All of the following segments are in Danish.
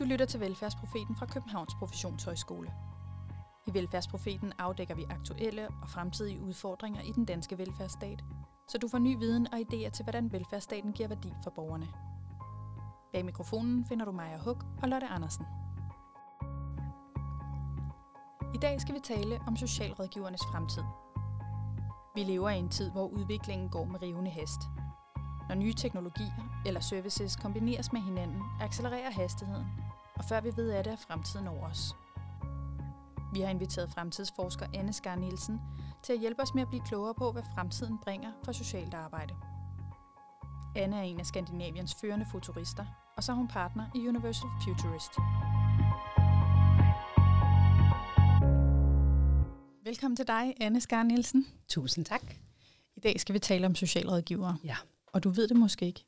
Du lytter til Velfærdsprofeten fra Københavns Professionshøjskole. I Velfærdsprofeten afdækker vi aktuelle og fremtidige udfordringer i den danske velfærdsstat, så du får ny viden og idéer til, hvordan velfærdsstaten giver værdi for borgerne. Bag mikrofonen finder du Maja Huk og Lotte Andersen. I dag skal vi tale om socialrådgivernes fremtid. Vi lever i en tid, hvor udviklingen går med rivende hast Når nye teknologier eller services kombineres med hinanden, accelererer hastigheden, og før vi ved af det, er fremtiden over os. Vi har inviteret fremtidsforsker Anne Skar Nielsen til at hjælpe os med at blive klogere på, hvad fremtiden bringer for socialt arbejde. Anne er en af Skandinaviens førende futurister, og så er hun partner i Universal Futurist. Velkommen til dig, Anne Skar Nielsen. Tusind tak. I dag skal vi tale om socialrådgivere. Ja. Og du ved det måske ikke,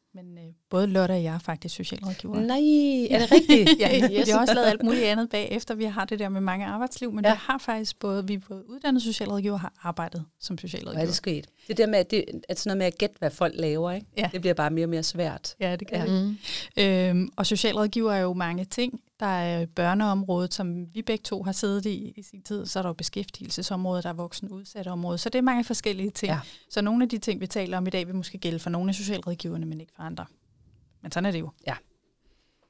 både Lotte og jeg er faktisk socialrådgiver. Nej, er det rigtigt? ja, vi har også lavet alt muligt andet bagefter. Vi har det der med mange arbejdsliv, men ja. Vi har faktisk både, vi er både uddannet socialrådgiver og har arbejdet som Hvor er socialrådgiver. det sket? Det der med, at, det, at sådan noget med at gætte, hvad folk laver, ikke? Ja. det bliver bare mere og mere svært. Ja, det kan Ja. det. Øhm, og socialrådgiver er jo mange ting. Der er børneområdet, som vi begge to har siddet i i sin tid. Så er der jo beskæftigelsesområdet, der er voksen udsatte område. Så det er mange forskellige ting. Ja. Så nogle af de ting, vi taler om i dag, vil måske gælde for nogle af socialrådgiverne, men ikke for andre. Men sådan er det jo.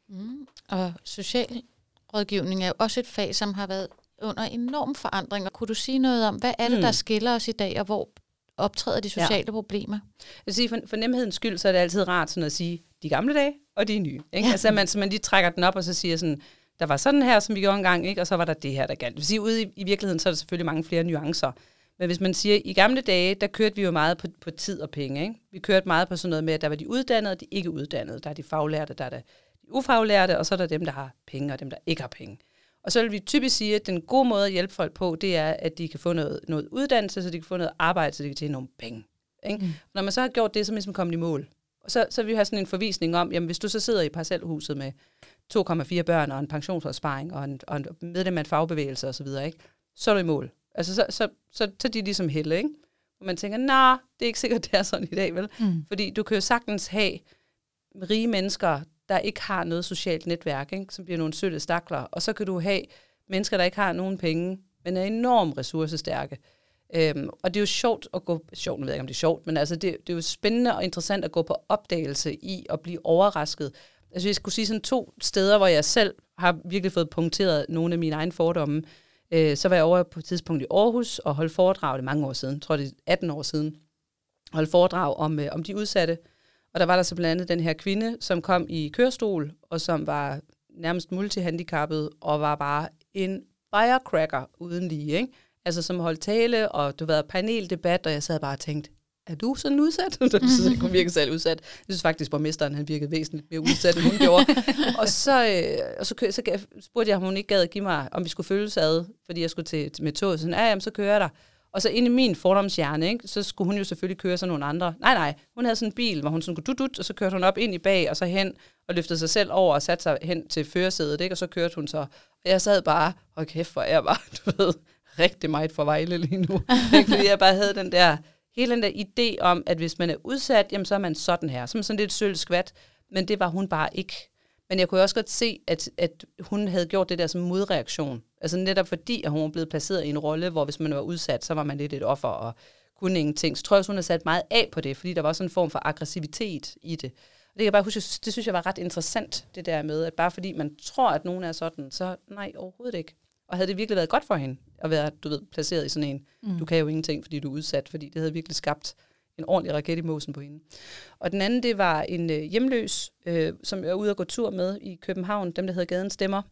Mm. Og socialrådgivning er jo også et fag, som har været under enorm forandring. Og kunne du sige noget om, hvad er det, Mm. der skiller os i dag, og hvor optræder de sociale ja. problemer? Jeg vil sige, for, for nemhedens skyld, så er det altid rart sådan at sige, de gamle dage og de nye. Ikke? Ja. Altså, man, så man lige trækker den op, og så siger sådan, der var sådan her, som vi gjorde engang, ikke? og så var der det her, der galt. Det vil sige, ude i, i virkeligheden, så er der selvfølgelig mange flere nuancer. Men hvis man siger, i gamle dage, der kørte vi jo meget på, på tid og penge. Ikke? Vi kørte meget på sådan noget med, at der var de uddannede og de ikke uddannede. Der er de faglærte, der er der de ufaglærte, og så er der dem, der har penge og dem, der ikke har penge. Og så vil vi typisk sige, at den gode måde at hjælpe folk på, det er, at de kan få noget, noget uddannelse, så de kan få noget arbejde, så de kan tjene nogle penge. Ikke? Mm. Når man så har gjort det, så er man ligesom kommet i mål. Og så, så vil vi have sådan en forvisning om, jamen hvis du så sidder i parcelhuset med 2,4 børn og en pensionsopsparing og en, og en medlem af en fagbevægelse osv., ikke? så er du i mål. Altså så, så, så, så er de ligesom helle, ikke? Og man tænker, nej, det er ikke sikkert, det er sådan i dag, vel? Mm. Fordi du kan jo sagtens have rige mennesker, der ikke har noget socialt netværk, ikke? som bliver nogle sølle stakler. Og så kan du have mennesker, der ikke har nogen penge, men er enormt ressourcestærke. Øhm, og det er jo sjovt at gå, sjovt, nu ved jeg ikke, om det er sjovt, men altså det, det er jo spændende og interessant at gå på opdagelse i at blive overrasket. Altså jeg skulle sige sådan to steder, hvor jeg selv har virkelig fået punkteret nogle af mine egne fordomme. Øh, så var jeg over på et tidspunkt i Aarhus og holdt foredrag, det er mange år siden, tror det er 18 år siden, holdt foredrag om, øh, om de udsatte. Og der var der så blandt andet den her kvinde, som kom i kørestol, og som var nærmest multihandicappet, og var bare en firecracker uden lige, ikke? Altså som holdt tale, og du var paneldebat, og jeg sad bare og tænkte, er du sådan udsat? Det synes jeg kunne virke selv udsat. Jeg synes faktisk, at borgmesteren han virkede væsentligt mere udsat, end hun gjorde. og så, øh, og så, så gav- spurgte jeg, om hun ikke gad at give mig, om vi skulle følges ad, fordi jeg skulle til, til med toget. Sådan, ja, jamen, så kører jeg der. Og så ind i min fordomshjerne, ikke, så skulle hun jo selvfølgelig køre sådan nogle andre. Nej, nej, hun havde sådan en bil, hvor hun sådan kunne dut, og så kørte hun op ind i bag, og så hen, og løftede sig selv over og satte sig hen til førersædet, ikke? og så kørte hun så. Og jeg sad bare, og kæft, hvor jeg var, du ved, rigtig meget for Vejle lige nu. ikke? Fordi jeg bare havde den der, hele den der idé om, at hvis man er udsat, jamen så er man sådan her. som sådan lidt sølv skvat, men det var hun bare ikke. Men jeg kunne også godt se, at, at hun havde gjort det der som modreaktion. Altså netop fordi, at hun var blevet placeret i en rolle, hvor hvis man var udsat, så var man lidt et offer og kunne ingenting. Så tror jeg også, hun har sat meget af på det, fordi der var sådan en form for aggressivitet i det. Og det kan jeg bare huske, det synes jeg var ret interessant, det der med, at bare fordi man tror, at nogen er sådan, så nej, overhovedet ikke. Og havde det virkelig været godt for hende at være, du ved, placeret i sådan en, mm. du kan jo ingenting, fordi du er udsat, fordi det havde virkelig skabt en ordentlig raket i mosen på hende. Og den anden, det var en øh, hjemløs, øh, som jeg var ude og gå tur med i København, dem der hed Gaden Stemmer.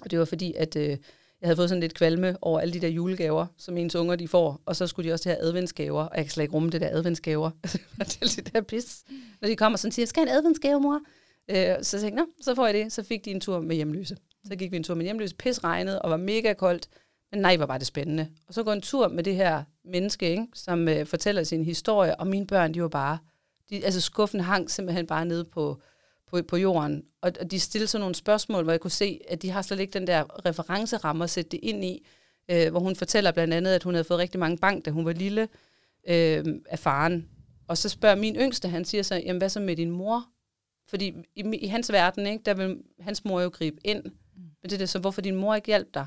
Og det var fordi, at øh, jeg havde fået sådan lidt kvalme over alle de der julegaver, som ens unger de får, og så skulle de også have adventsgaver, og jeg kan slet ikke rumme det der adventsgaver. det er det der pis. Når de kommer sådan og siger, skal jeg have en adventsgave, mor? Øh, så tænkte jeg, nå, så får jeg det. Så fik de en tur med hjemløse. Så gik vi en tur med hjemløse, pis regnede og var mega koldt. Men nej, hvor var det spændende. Og så går en tur med det her menneske, ikke, som øh, fortæller sin historie, og mine børn, de var bare, de, altså skuffen hang simpelthen bare nede på, på, på jorden. Og, og de stillede sådan nogle spørgsmål, hvor jeg kunne se, at de har slet ikke den der referenceramme at sætte det ind i, øh, hvor hun fortæller blandt andet, at hun havde fået rigtig mange bank, da hun var lille, øh, af faren. Og så spørger min yngste, han siger så, jamen hvad så med din mor? Fordi i, i hans verden, ikke, der vil hans mor jo gribe ind. Men det er det, så hvorfor din mor ikke hjalp dig?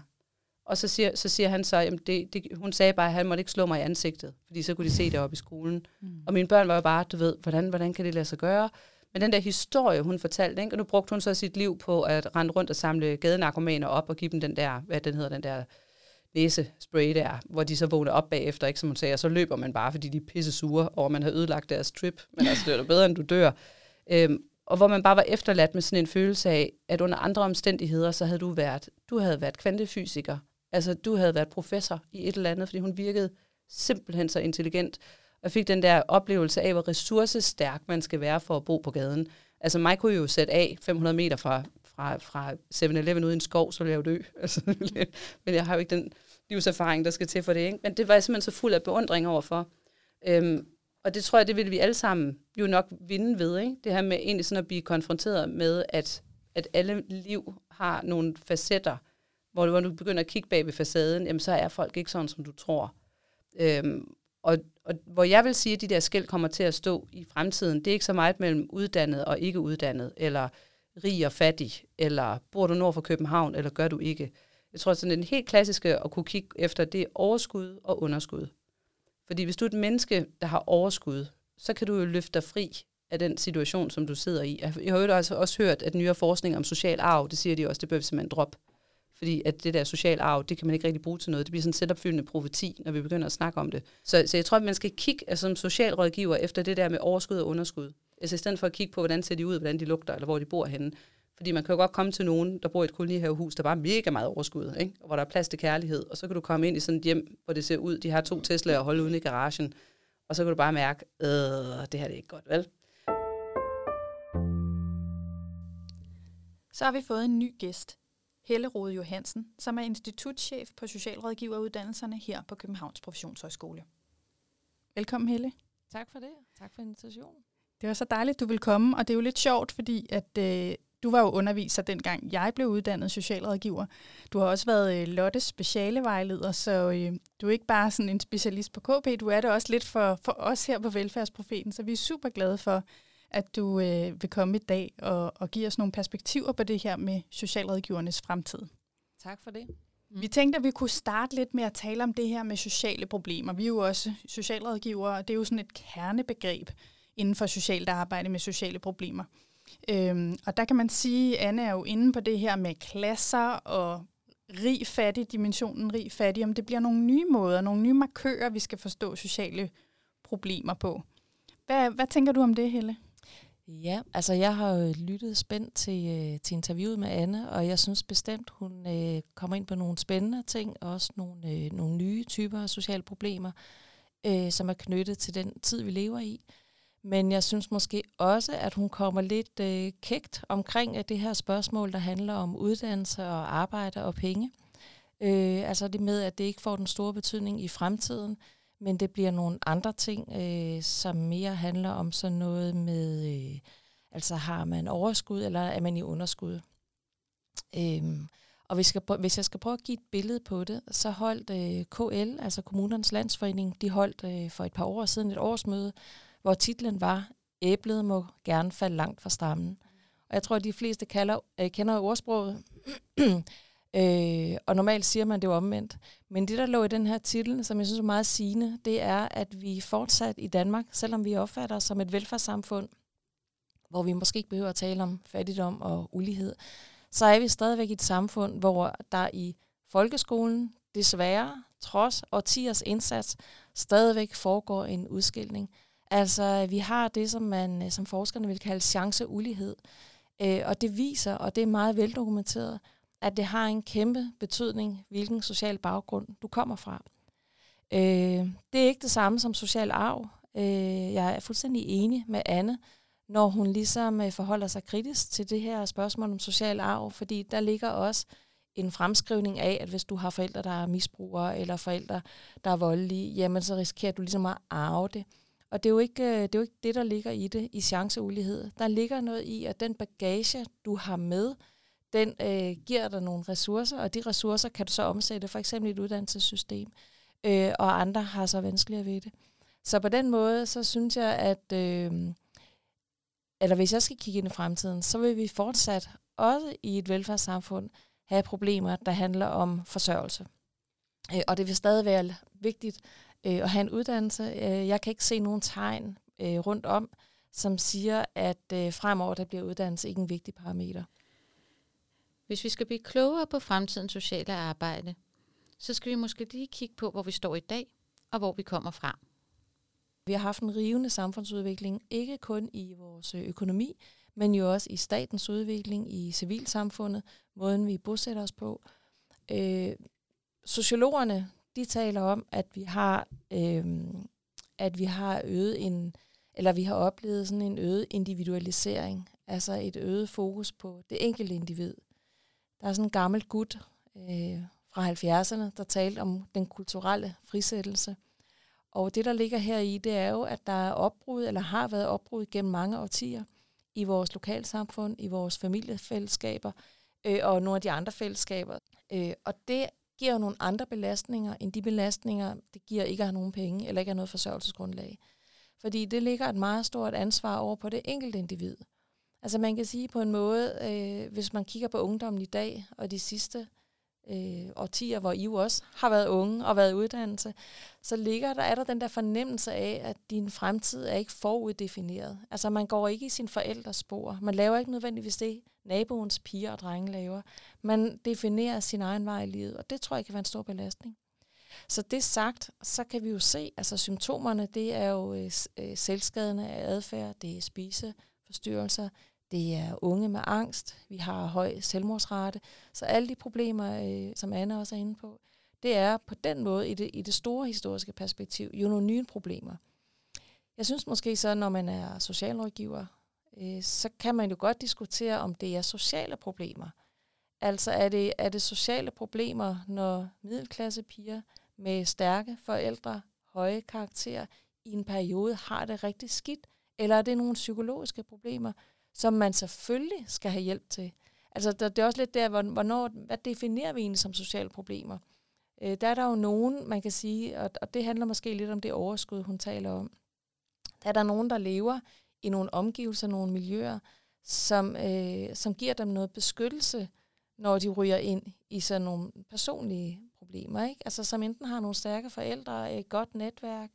Og så siger, så siger han så, at det, det, hun sagde bare, at han måtte ikke slå mig i ansigtet, fordi så kunne de se det op i skolen. Mm. Og mine børn var jo bare, du ved, hvordan, hvordan kan det lade sig gøre? Men den der historie, hun fortalte, ikke? og nu brugte hun så sit liv på at rende rundt og samle gadenarkomaner op og give dem den der, hvad den hedder, den der næsespray der, hvor de så vågner op bagefter, ikke som hun sagde, og så løber man bare, fordi de er pisse sure over, at man har ødelagt deres trip. Men altså, det er bedre, end du dør. Øhm, og hvor man bare var efterladt med sådan en følelse af, at under andre omstændigheder, så havde du været, du havde været kvantefysiker. Altså, du havde været professor i et eller andet, fordi hun virkede simpelthen så intelligent. Og fik den der oplevelse af, hvor ressourcestærk man skal være for at bo på gaden. Altså, mig kunne jo sætte af 500 meter fra, fra, fra 7-Eleven ude i en skov, så ville jeg jo dø. Altså, men jeg har jo ikke den livserfaring, der skal til for det. Ikke? Men det var jeg simpelthen så fuld af beundring overfor. Øhm, og det tror jeg, det vil vi alle sammen jo nok vinde ved. Ikke? Det her med egentlig sådan at blive konfronteret med, at, at alle liv har nogle facetter, hvor du, hvor du begynder at kigge bag ved facaden, jamen så er folk ikke sådan, som du tror. Øhm, og, og hvor jeg vil sige, at de der skæld kommer til at stå i fremtiden, det er ikke så meget mellem uddannet og ikke uddannet, eller rig og fattig, eller bor du nord for København, eller gør du ikke. Jeg tror, sådan den helt klassiske at kunne kigge efter, det er overskud og underskud. Fordi hvis du er et menneske, der har overskud, så kan du jo løfte dig fri af den situation, som du sidder i. Jeg har jo også, altså også hørt, at nyere forskning om social arv, det siger de også, det bør vi simpelthen droppe. Fordi at det der social arv, det kan man ikke rigtig bruge til noget. Det bliver sådan en selvopfyldende profeti, når vi begynder at snakke om det. Så, så jeg tror, at man skal kigge altså, som socialrådgiver efter det der med overskud og underskud. Altså i stedet for at kigge på, hvordan ser de ud, hvordan de lugter, eller hvor de bor henne. Fordi man kan jo godt komme til nogen, der bor i et kolonihavehus, der bare er mega meget overskud, ikke? og hvor der er plads til kærlighed. Og så kan du komme ind i sådan et hjem, hvor det ser ud, de har to Tesla'er og holde ude i garagen. Og så kan du bare mærke, øh, det her det er ikke godt, vel? Så har vi fået en ny gæst. Helle Rode Johansen, som er institutschef på Socialrådgiveruddannelserne her på Københavns Professionshøjskole. Velkommen Helle. Tak for det. Tak for invitationen. Det var så dejligt, du vil komme, og det er jo lidt sjovt, fordi at øh, du var jo underviser dengang jeg blev uddannet socialrådgiver. Du har også været øh, Lottes specialevejleder, så øh, du er ikke bare sådan en specialist på KP, du er det også lidt for, for os her på Velfærdsprofeten, så vi er super glade for, at du øh, vil komme i dag og, og give os nogle perspektiver på det her med socialrådgivernes fremtid. Tak for det. Mm. Vi tænkte, at vi kunne starte lidt med at tale om det her med sociale problemer. Vi er jo også socialrådgivere, og det er jo sådan et kernebegreb inden for socialt arbejde med sociale problemer. Øhm, og der kan man sige, at Anne er jo inde på det her med klasser og rig-fattig dimensionen, rig-fattig, om det bliver nogle nye måder, nogle nye markører, vi skal forstå sociale problemer på. Hvad, hvad tænker du om det, Helle? Ja, altså jeg har jo lyttet spændt til, øh, til interviewet med Anne, og jeg synes bestemt, hun øh, kommer ind på nogle spændende ting, og også nogle, øh, nogle nye typer af sociale problemer, øh, som er knyttet til den tid, vi lever i. Men jeg synes måske også, at hun kommer lidt øh, kægt omkring at det her spørgsmål, der handler om uddannelse og arbejde og penge. Øh, altså det med, at det ikke får den store betydning i fremtiden, men det bliver nogle andre ting, øh, som mere handler om sådan noget med, øh, altså har man overskud, eller er man i underskud? Øh, og hvis, skal, hvis jeg skal prøve at give et billede på det, så holdt øh, KL, altså Kommunernes Landsforening, de holdt øh, for et par år siden et årsmøde, hvor titlen var, æblet må gerne falde langt fra stammen. Og jeg tror, at de fleste kalder, øh, kender ordsproget, øh, og normalt siger man det jo omvendt. Men det, der lå i den her titel, som jeg synes er meget sigende, det er, at vi fortsat i Danmark, selvom vi opfatter os som et velfærdssamfund, hvor vi måske ikke behøver at tale om fattigdom og ulighed, så er vi stadigvæk i et samfund, hvor der i folkeskolen desværre, trods årtiers indsats, stadigvæk foregår en udskilning Altså, øh, vi har det, som man øh, som forskerne vil kalde chanceulighed. Øh, og det viser, og det er meget veldokumenteret, at det har en kæmpe betydning, hvilken social baggrund du kommer fra. Øh, det er ikke det samme som social arv. Øh, jeg er fuldstændig enig med Anne, når hun ligesom øh, forholder sig kritisk til det her spørgsmål om social arv, fordi der ligger også en fremskrivning af, at hvis du har forældre, der er misbrugere, eller forældre, der er voldelige, jamen så risikerer du ligesom at arve det. Og det er, jo ikke, øh, det er jo ikke det, der ligger i det, i chanceulighed. Der ligger noget i, at den bagage, du har med, den øh, giver dig nogle ressourcer, og de ressourcer kan du så omsætte for eksempel i et uddannelsessystem, øh, og andre har så vanskeligere ved det. Så på den måde, så synes jeg, at, øh, eller hvis jeg skal kigge ind i fremtiden, så vil vi fortsat også i et velfærdssamfund have problemer, der handler om forsørgelse. Øh, og det vil stadig være vigtigt øh, at have en uddannelse. Øh, jeg kan ikke se nogen tegn øh, rundt om, som siger, at øh, fremover der bliver uddannelse ikke en vigtig parameter. Hvis vi skal blive klogere på fremtidens sociale arbejde, så skal vi måske lige kigge på, hvor vi står i dag, og hvor vi kommer fra. Vi har haft en rivende samfundsudvikling, ikke kun i vores økonomi, men jo også i statens udvikling, i civilsamfundet, måden vi bosætter os på. Øh, sociologerne, de taler om, at vi har, øh, at vi har øget en, eller vi har oplevet sådan en øget individualisering, altså et øget fokus på det enkelte individ. Der er sådan en gammel gut øh, fra 70'erne, der talte om den kulturelle frisættelse. Og det, der ligger her i, det er jo, at der er opbrud, eller har været opbrud gennem mange årtier i vores lokalsamfund, i vores familiefællesskaber øh, og nogle af de andre fællesskaber. Øh, og det giver jo nogle andre belastninger, end de belastninger, det giver ikke at have nogen penge, eller ikke at have noget forsørgelsesgrundlag. Fordi det ligger et meget stort ansvar over på det enkelte individ. Altså man kan sige på en måde, øh, hvis man kigger på ungdommen i dag, og de sidste øh, årtier, hvor I jo også har været unge og været i uddannelse, så ligger der, er der den der fornemmelse af, at din fremtid er ikke foruddefineret. Altså man går ikke i sin forældres spor. Man laver ikke nødvendigvis det, naboens piger og drenge laver. Man definerer sin egen vej i livet, og det tror jeg kan være en stor belastning. Så det sagt, så kan vi jo se, altså symptomerne, det er jo øh, øh, selvskadende adfærd, det er spiseforstyrrelser, det er unge med angst, vi har høj selvmordsrate. Så alle de problemer, øh, som Anna også er inde på, det er på den måde i det, i det store historiske perspektiv jo nogle nye problemer. Jeg synes måske så, når man er socialrådgiver, øh, så kan man jo godt diskutere, om det er sociale problemer. Altså er det, er det sociale problemer, når middelklassepiger med stærke forældre, høje karakterer, i en periode har det rigtig skidt, eller er det nogle psykologiske problemer, som man selvfølgelig skal have hjælp til. Altså, der, det er også lidt der, hvornår, hvad definerer vi egentlig som sociale problemer? Øh, der er der jo nogen, man kan sige, og, og det handler måske lidt om det overskud, hun taler om. Der er der nogen, der lever i nogle omgivelser, nogle miljøer, som, øh, som giver dem noget beskyttelse, når de ryger ind i sådan nogle personlige problemer. Ikke? Altså som enten har nogle stærke forældre, et godt netværk,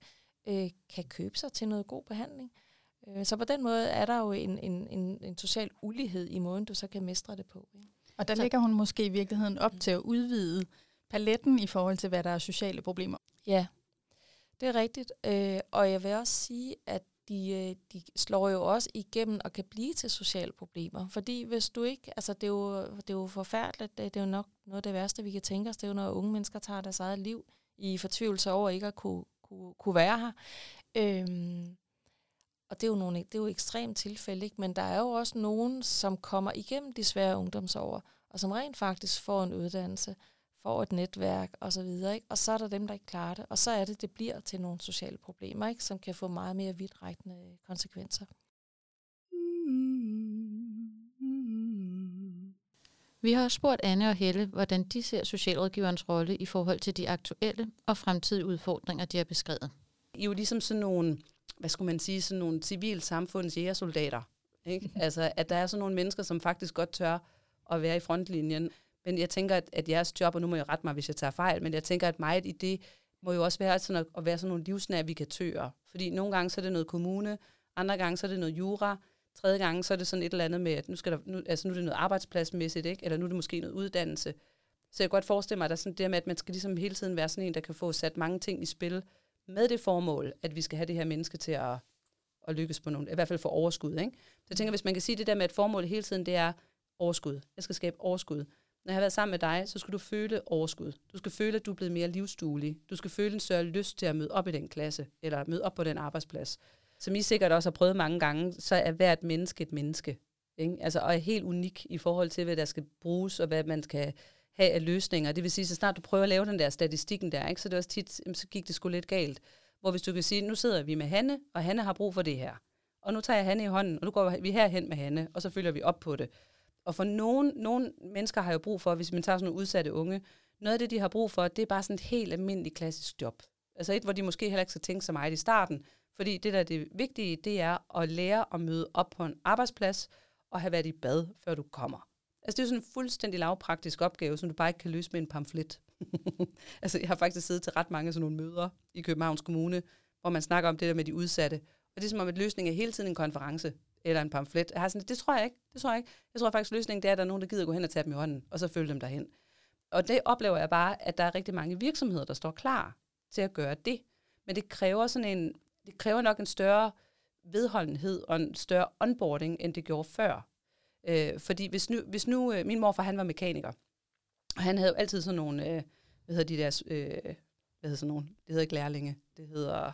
øh, kan købe sig til noget god behandling, Øh, så på den måde er der jo en, en, en, en social ulighed i måden, du så kan mestre det på. Ikke? Og der så. ligger hun måske i virkeligheden op til at udvide paletten i forhold til, hvad der er sociale problemer. Ja, det er rigtigt. Øh, og jeg vil også sige, at de, øh, de slår jo også igennem og kan blive til sociale problemer. Fordi hvis du ikke, altså det er jo, det er jo forfærdeligt, det, øh, det er jo nok noget af det værste, vi kan tænke os, det er jo, når unge mennesker tager deres eget liv i fortvivlelse over ikke at kunne, kunne, kunne være her. Øhm, og det er jo, nogle, det er jo ekstremt tilfælde, ikke? men der er jo også nogen, som kommer igennem de svære ungdomsår, og som rent faktisk får en uddannelse, får et netværk osv., ikke? og så er der dem, der ikke klarer det, og så er det, det bliver til nogle sociale problemer, ikke? som kan få meget mere vidtrækkende konsekvenser. Vi har spurgt Anne og Helle, hvordan de ser socialrådgiverens rolle i forhold til de aktuelle og fremtidige udfordringer, de har beskrevet. I er jo ligesom sådan nogle hvad skulle man sige, sådan nogle civil samfunds jægersoldater. Ikke? altså, at der er sådan nogle mennesker, som faktisk godt tør at være i frontlinjen. Men jeg tænker, at, at jeres job, og nu må jeg rette mig, hvis jeg tager fejl, men jeg tænker, at meget i det må jo også være sådan at, at være sådan nogle livsnavigatører. Fordi nogle gange så er det noget kommune, andre gange så er det noget jura, tredje gange så er det sådan et eller andet med, at nu, skal der, nu, altså nu er det noget arbejdspladsmæssigt, ikke? eller nu er det måske noget uddannelse. Så jeg kan godt forestille mig, at der er sådan det med, at man skal ligesom hele tiden være sådan en, der kan få sat mange ting i spil, med det formål, at vi skal have det her menneske til at, at lykkes på nogle, i hvert fald få overskud. Ikke? Så jeg tænker, hvis man kan sige det der med, at formålet hele tiden, det er overskud. Jeg skal skabe overskud. Når jeg har været sammen med dig, så skal du føle overskud. Du skal føle, at du er blevet mere livsduelig. Du skal føle en større lyst til at møde op i den klasse, eller møde op på den arbejdsplads. Som I sikkert også har prøvet mange gange, så er hvert menneske et menneske. Ikke? Altså, og er helt unik i forhold til, hvad der skal bruges, og hvad man skal have af løsninger. Det vil sige, så snart du prøver at lave den der statistikken der, ikke, så det også tit, så gik det sgu lidt galt. Hvor hvis du kan sige, nu sidder vi med Hanne, og Hanne har brug for det her. Og nu tager jeg Hanne i hånden, og nu går vi herhen med Hanne, og så følger vi op på det. Og for nogle, nogen mennesker har jo brug for, hvis man tager sådan nogle udsatte unge, noget af det, de har brug for, det er bare sådan et helt almindeligt klassisk job. Altså et, hvor de måske heller ikke skal tænke så meget i starten, Fordi det der det vigtige, det er at lære at møde op på en arbejdsplads og have været i bad, før du kommer. Altså det er jo sådan en fuldstændig lavpraktisk opgave, som du bare ikke kan løse med en pamflet. altså jeg har faktisk siddet til ret mange sådan nogle møder i Københavns Kommune, hvor man snakker om det der med de udsatte. Og det er som om, at løsningen er hele tiden en konference eller en pamflet. Jeg har sådan, det tror jeg ikke. Det tror jeg ikke. Jeg tror faktisk, at løsningen det er, at der er nogen, der gider gå hen og tage dem i hånden, og så følge dem derhen. Og det oplever jeg bare, at der er rigtig mange virksomheder, der står klar til at gøre det. Men det kræver sådan en, det kræver nok en større vedholdenhed og en større onboarding, end det gjorde før. Øh, fordi hvis nu, hvis nu øh, min morfar, han var mekaniker, og han havde jo altid sådan nogle, øh, hvad hedder de der, øh, hvad hedder sådan nogle, det hedder ikke lærlinge, det hedder,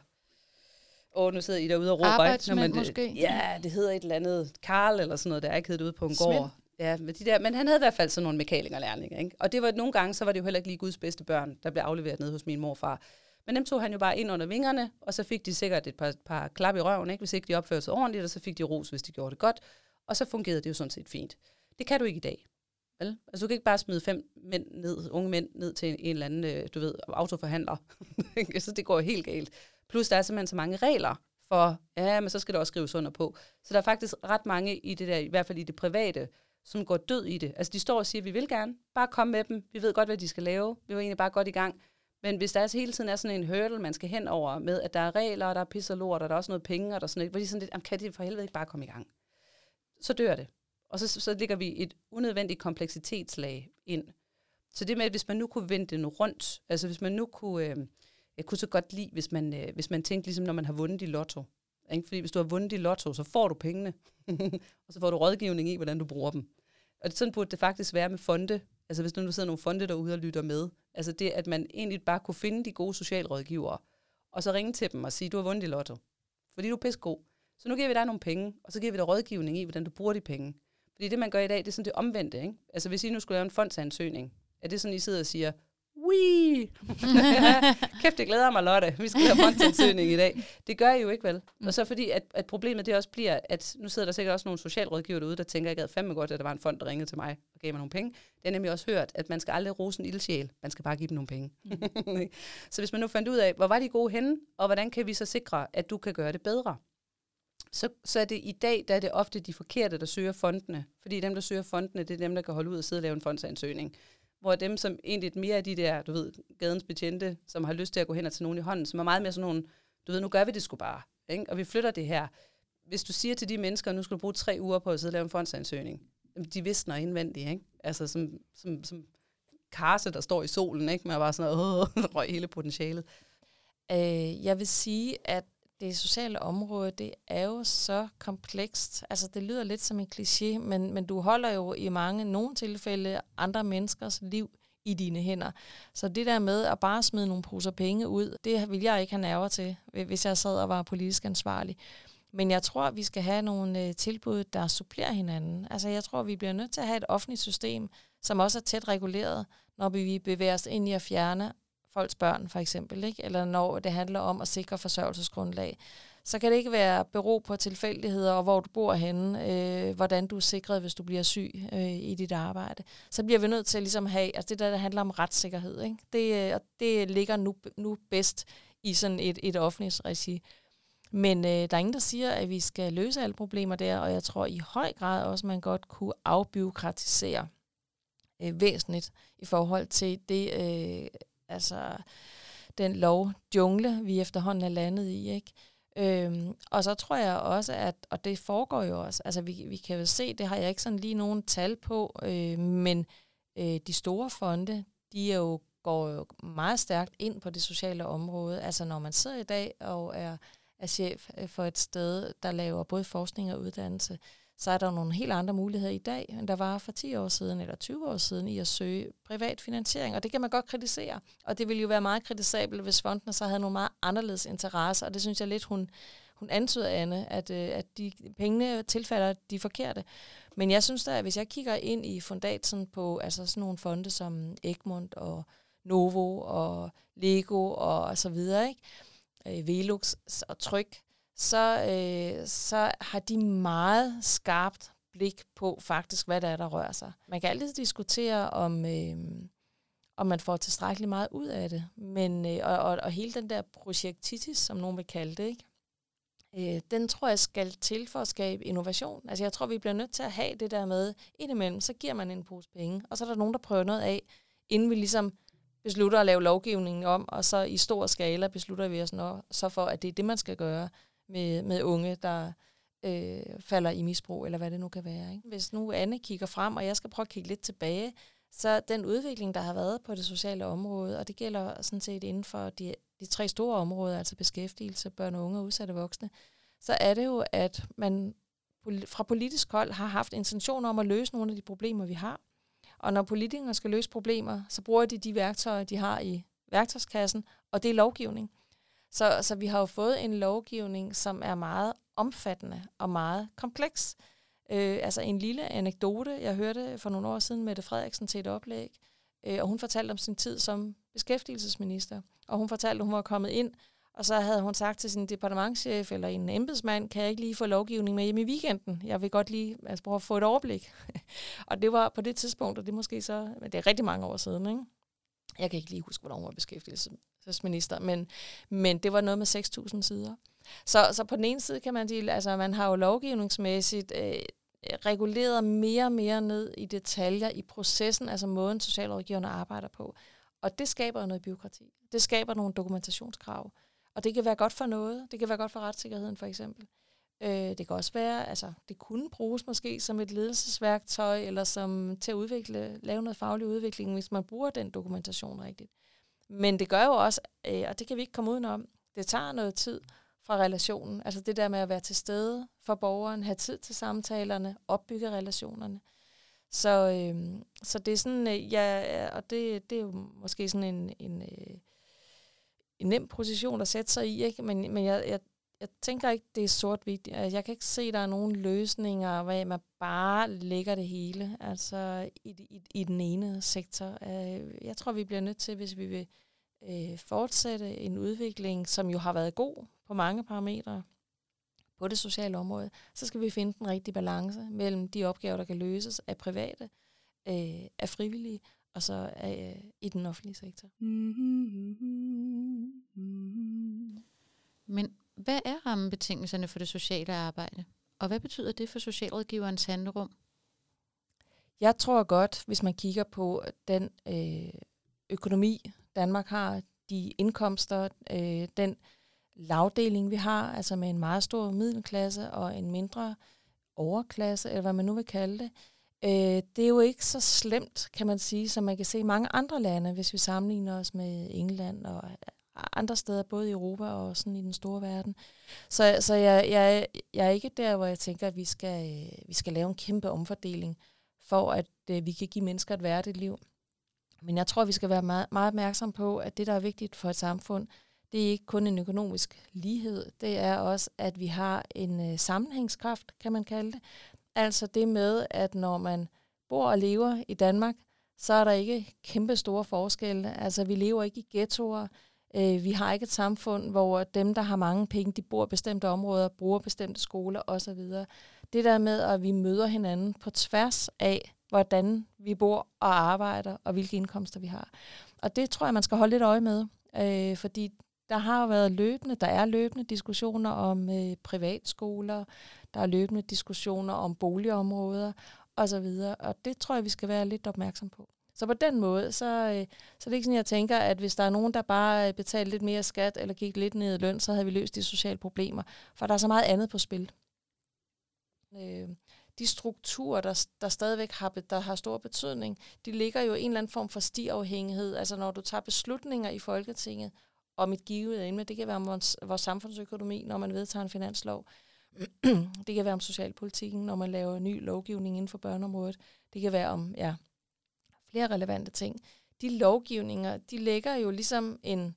åh, nu sidder I derude og råber, ikke? Når man, måske? Ja, det hedder et eller andet, Karl eller sådan noget, der er ikke hedder ude på en Svend. gård. Ja, med de der, men han havde i hvert fald sådan nogle mekanikerlærlinge, ikke? Og det var nogle gange, så var det jo heller ikke lige Guds bedste børn, der blev afleveret ned hos min morfar. Men dem tog han jo bare ind under vingerne, og så fik de sikkert et par, par klap i røven, ikke? hvis ikke de opførte sig ordentligt, og så fik de ros, hvis de gjorde det godt. Og så fungerede det jo sådan set fint. Det kan du ikke i dag. Vel? Altså, du kan ikke bare smide fem mænd ned, unge mænd ned til en, en eller anden, øh, du ved, autoforhandler. så det går helt galt. Plus, der er simpelthen så mange regler for, ja, men så skal der også skrives under på. Så der er faktisk ret mange i det der, i hvert fald i det private, som går død i det. Altså, de står og siger, vi vil gerne, bare komme med dem. Vi ved godt, hvad de skal lave. Vi var egentlig bare godt i gang. Men hvis der altså hele tiden er sådan en hurdle, man skal hen over med, at der er regler, og der er pis og lort, og der er også noget penge, og der er sådan noget, hvor de sådan lidt, kan det for helvede ikke bare komme i gang? Så dør det. Og så, så ligger vi et unødvendigt kompleksitetslag ind. Så det med, at hvis man nu kunne vende det rundt, altså hvis man nu kunne, øh, jeg kunne så godt lide, hvis man, øh, hvis man tænkte ligesom, når man har vundet i lotto. Ikke? Fordi hvis du har vundet i lotto, så får du pengene, og så får du rådgivning i, hvordan du bruger dem. Og det, sådan burde det faktisk være med fonde. Altså hvis nu der sidder nogle fonde derude og lytter med. Altså det, at man egentlig bare kunne finde de gode socialrådgivere, og så ringe til dem og sige, du har vundet i lotto. Fordi du er pissegod. Så nu giver vi dig nogle penge, og så giver vi dig rådgivning i, hvordan du bruger de penge. Fordi det, man gør i dag, det er sådan det omvendte. Ikke? Altså hvis I nu skulle lave en fondsansøgning, er det sådan, I sidder og siger, Wii! Kæft, det glæder mig, Lotte. Vi skal lave fondsansøgning i dag. Det gør I jo ikke vel. Og så fordi, at, at problemet det også bliver, at nu sidder der sikkert også nogle socialrådgiver derude, der tænker, jeg gad fandme godt, at der var en fond, der ringede til mig og gav mig nogle penge. Det har nemlig også hørt, at man skal aldrig rose en ildsjæl. Man skal bare give dem nogle penge. Mm. så hvis man nu fandt ud af, hvor var de gode henne, og hvordan kan vi så sikre, at du kan gøre det bedre? Så, så er det i dag, der er det ofte de forkerte, der søger fondene. Fordi dem, der søger fondene, det er dem, der kan holde ud og sidde og lave en fondsansøgning hvor dem, som egentlig mere er de der, du ved, gadens betjente, som har lyst til at gå hen og tage nogen i hånden, som er meget mere sådan nogle, du ved, nu gør vi det sgu bare, ikke? og vi flytter det her. Hvis du siger til de mennesker, nu skal du bruge tre uger på at sidde og lave en fondsansøgning, de visner indvendigt, ikke? Altså som, som, som karse, der står i solen, ikke? Man er bare sådan, åh, røg hele potentialet. Øh, jeg vil sige, at det sociale område, det er jo så komplekst. Altså, det lyder lidt som en kliché, men, men du holder jo i mange, nogle tilfælde, andre menneskers liv i dine hænder. Så det der med at bare smide nogle poser penge ud, det vil jeg ikke have nerver til, hvis jeg sad og var politisk ansvarlig. Men jeg tror, vi skal have nogle øh, tilbud, der supplerer hinanden. Altså, jeg tror, vi bliver nødt til at have et offentligt system, som også er tæt reguleret, når vi bevæger os ind i at fjerne folks børn, for eksempel, ikke? eller når det handler om at sikre forsørgelsesgrundlag, så kan det ikke være bero på tilfældigheder, og hvor du bor henne, øh, hvordan du er sikret, hvis du bliver syg øh, i dit arbejde. Så bliver vi nødt til ligesom have, altså det der, der handler om retssikkerhed, ikke? Det, øh, og det ligger nu, nu bedst i sådan et, et offentligt regi. Men øh, der er ingen, der siger, at vi skal løse alle problemer der, og jeg tror i høj grad også, at man godt kunne afbiokratisere øh, væsentligt i forhold til det, øh, altså den lov jungle, vi efterhånden er landet i, ikke? Øhm, og så tror jeg også, at, og det foregår jo også, altså vi, vi kan jo se, det har jeg ikke sådan lige nogen tal på, øh, men øh, de store fonde, de er jo, går jo meget stærkt ind på det sociale område. Altså når man sidder i dag og er, er chef øh, for et sted, der laver både forskning og uddannelse, så er der nogle helt andre muligheder i dag, end der var for 10 år siden eller 20 år siden i at søge privat finansiering. Og det kan man godt kritisere. Og det ville jo være meget kritisabelt, hvis fondene så havde nogle meget anderledes interesser. Og det synes jeg lidt, hun, hun antyder, Anne, at, øh, at de pengene tilfalder de forkerte. Men jeg synes da, at hvis jeg kigger ind i fundatsen på altså sådan nogle fonde som Egmont og Novo og Lego og så videre, ikke? Øh, Velux og Tryk, så, øh, så har de meget skarpt blik på faktisk, hvad der er, der rører sig. Man kan altid diskutere, om, øh, om man får tilstrækkeligt meget ud af det. Men, øh, og, og, og hele den der projektitis, som nogen vil kalde det, ikke? øh, den tror jeg skal til for at skabe innovation. Altså jeg tror, vi bliver nødt til at have det der med, indimellem, så giver man en pose penge, og så er der nogen, der prøver noget af, inden vi ligesom beslutter at lave lovgivningen om, og så i stor skala beslutter vi os nå, så for, at det er det, man skal gøre med, med unge, der øh, falder i misbrug, eller hvad det nu kan være. Ikke? Hvis nu Anne kigger frem, og jeg skal prøve at kigge lidt tilbage, så den udvikling, der har været på det sociale område, og det gælder sådan set inden for de, de tre store områder, altså beskæftigelse, børn og unge og udsatte voksne, så er det jo, at man fra politisk hold har haft intentioner om at løse nogle af de problemer, vi har. Og når politikere skal løse problemer, så bruger de de værktøjer, de har i værktøjskassen, og det er lovgivning. Så, så vi har jo fået en lovgivning, som er meget omfattende og meget kompleks. Øh, altså en lille anekdote, jeg hørte for nogle år siden Mette Frederiksen til et oplæg, øh, og hun fortalte om sin tid som beskæftigelsesminister. Og hun fortalte, at hun var kommet ind, og så havde hun sagt til sin departementchef eller en embedsmand, kan jeg ikke lige få lovgivning med hjem i weekenden? Jeg vil godt lige altså, prøve at få et overblik. og det var på det tidspunkt, og det er måske så, men det er rigtig mange år siden, ikke? Jeg kan ikke lige huske, hvornår hun var beskæftigelsesminister, men, men det var noget med 6.000 sider. Så, så på den ene side kan man sige, altså man har jo lovgivningsmæssigt øh, reguleret mere og mere ned i detaljer i processen, altså måden socialrådgiverne arbejder på. Og det skaber noget byråkrati. Det skaber nogle dokumentationskrav. Og det kan være godt for noget. Det kan være godt for retssikkerheden for eksempel. Øh, det kan også være, altså det kunne bruges måske som et ledelsesværktøj, eller som til at udvikle, lave noget faglig udvikling, hvis man bruger den dokumentation rigtigt. Men det gør jo også, øh, og det kan vi ikke komme udenom, det tager noget tid fra relationen. Altså det der med at være til stede for borgeren, have tid til samtalerne, opbygge relationerne. Så, øh, så det er sådan, øh, ja, og det, det er jo måske sådan en, en, øh, en nem position at sætte sig i, ikke? men, men jeg, jeg, jeg tænker ikke, det er sort-hvidt. Jeg kan ikke se, at der er nogen løsninger, hvor man bare lægger det hele altså i, i, i den ene sektor. Øh, jeg tror, vi bliver nødt til, hvis vi vil øh, fortsætte en udvikling, som jo har været god på mange parametre på det sociale område, så skal vi finde den rigtige balance mellem de opgaver, der kan løses af private, øh, af frivillige, og så af, øh, i den offentlige sektor. Men hvad er rammebetingelserne for det sociale arbejde? Og hvad betyder det for socialrådgiverens handlerum? Jeg tror godt, hvis man kigger på den øh, økonomi, Danmark har, de indkomster, øh, den lavdeling, vi har, altså med en meget stor middelklasse og en mindre overklasse, eller hvad man nu vil kalde det, øh, det er jo ikke så slemt, kan man sige, som man kan se i mange andre lande, hvis vi sammenligner os med England og andre steder, både i Europa og sådan i den store verden. Så, så jeg, jeg, jeg er ikke der, hvor jeg tænker, at vi skal, vi skal lave en kæmpe omfordeling, for at øh, vi kan give mennesker et værdigt liv. Men jeg tror, vi skal være meget, meget opmærksom på, at det, der er vigtigt for et samfund, det er ikke kun en økonomisk lighed, det er også, at vi har en øh, sammenhængskraft, kan man kalde det. Altså det med, at når man bor og lever i Danmark, så er der ikke kæmpe store forskelle. Altså vi lever ikke i ghettoer, øh, vi har ikke et samfund, hvor dem, der har mange penge, de bor i bestemte områder, bruger bestemte skoler osv. Det der med, at vi møder hinanden på tværs af, hvordan vi bor og arbejder, og hvilke indkomster vi har. Og det tror jeg, man skal holde lidt øje med, øh, fordi der har været løbende, der er løbende diskussioner om øh, privatskoler, der er løbende diskussioner om boligområder osv., og det tror jeg, vi skal være lidt opmærksom på. Så på den måde, så, øh, så er ikke sådan, jeg tænker, at hvis der er nogen, der bare øh, betaler lidt mere skat eller gik lidt ned i løn, så havde vi løst de sociale problemer. For der er så meget andet på spil. Øh, de strukturer, der, der stadigvæk har, der har stor betydning, de ligger jo i en eller anden form for stiafhængighed. Altså når du tager beslutninger i Folketinget om et givet emne, det kan være om vores, vores samfundsøkonomi, når man vedtager en finanslov. det kan være om socialpolitikken, når man laver ny lovgivning inden for børneområdet. Det kan være om ja, flere relevante ting. De lovgivninger, de lægger jo ligesom en,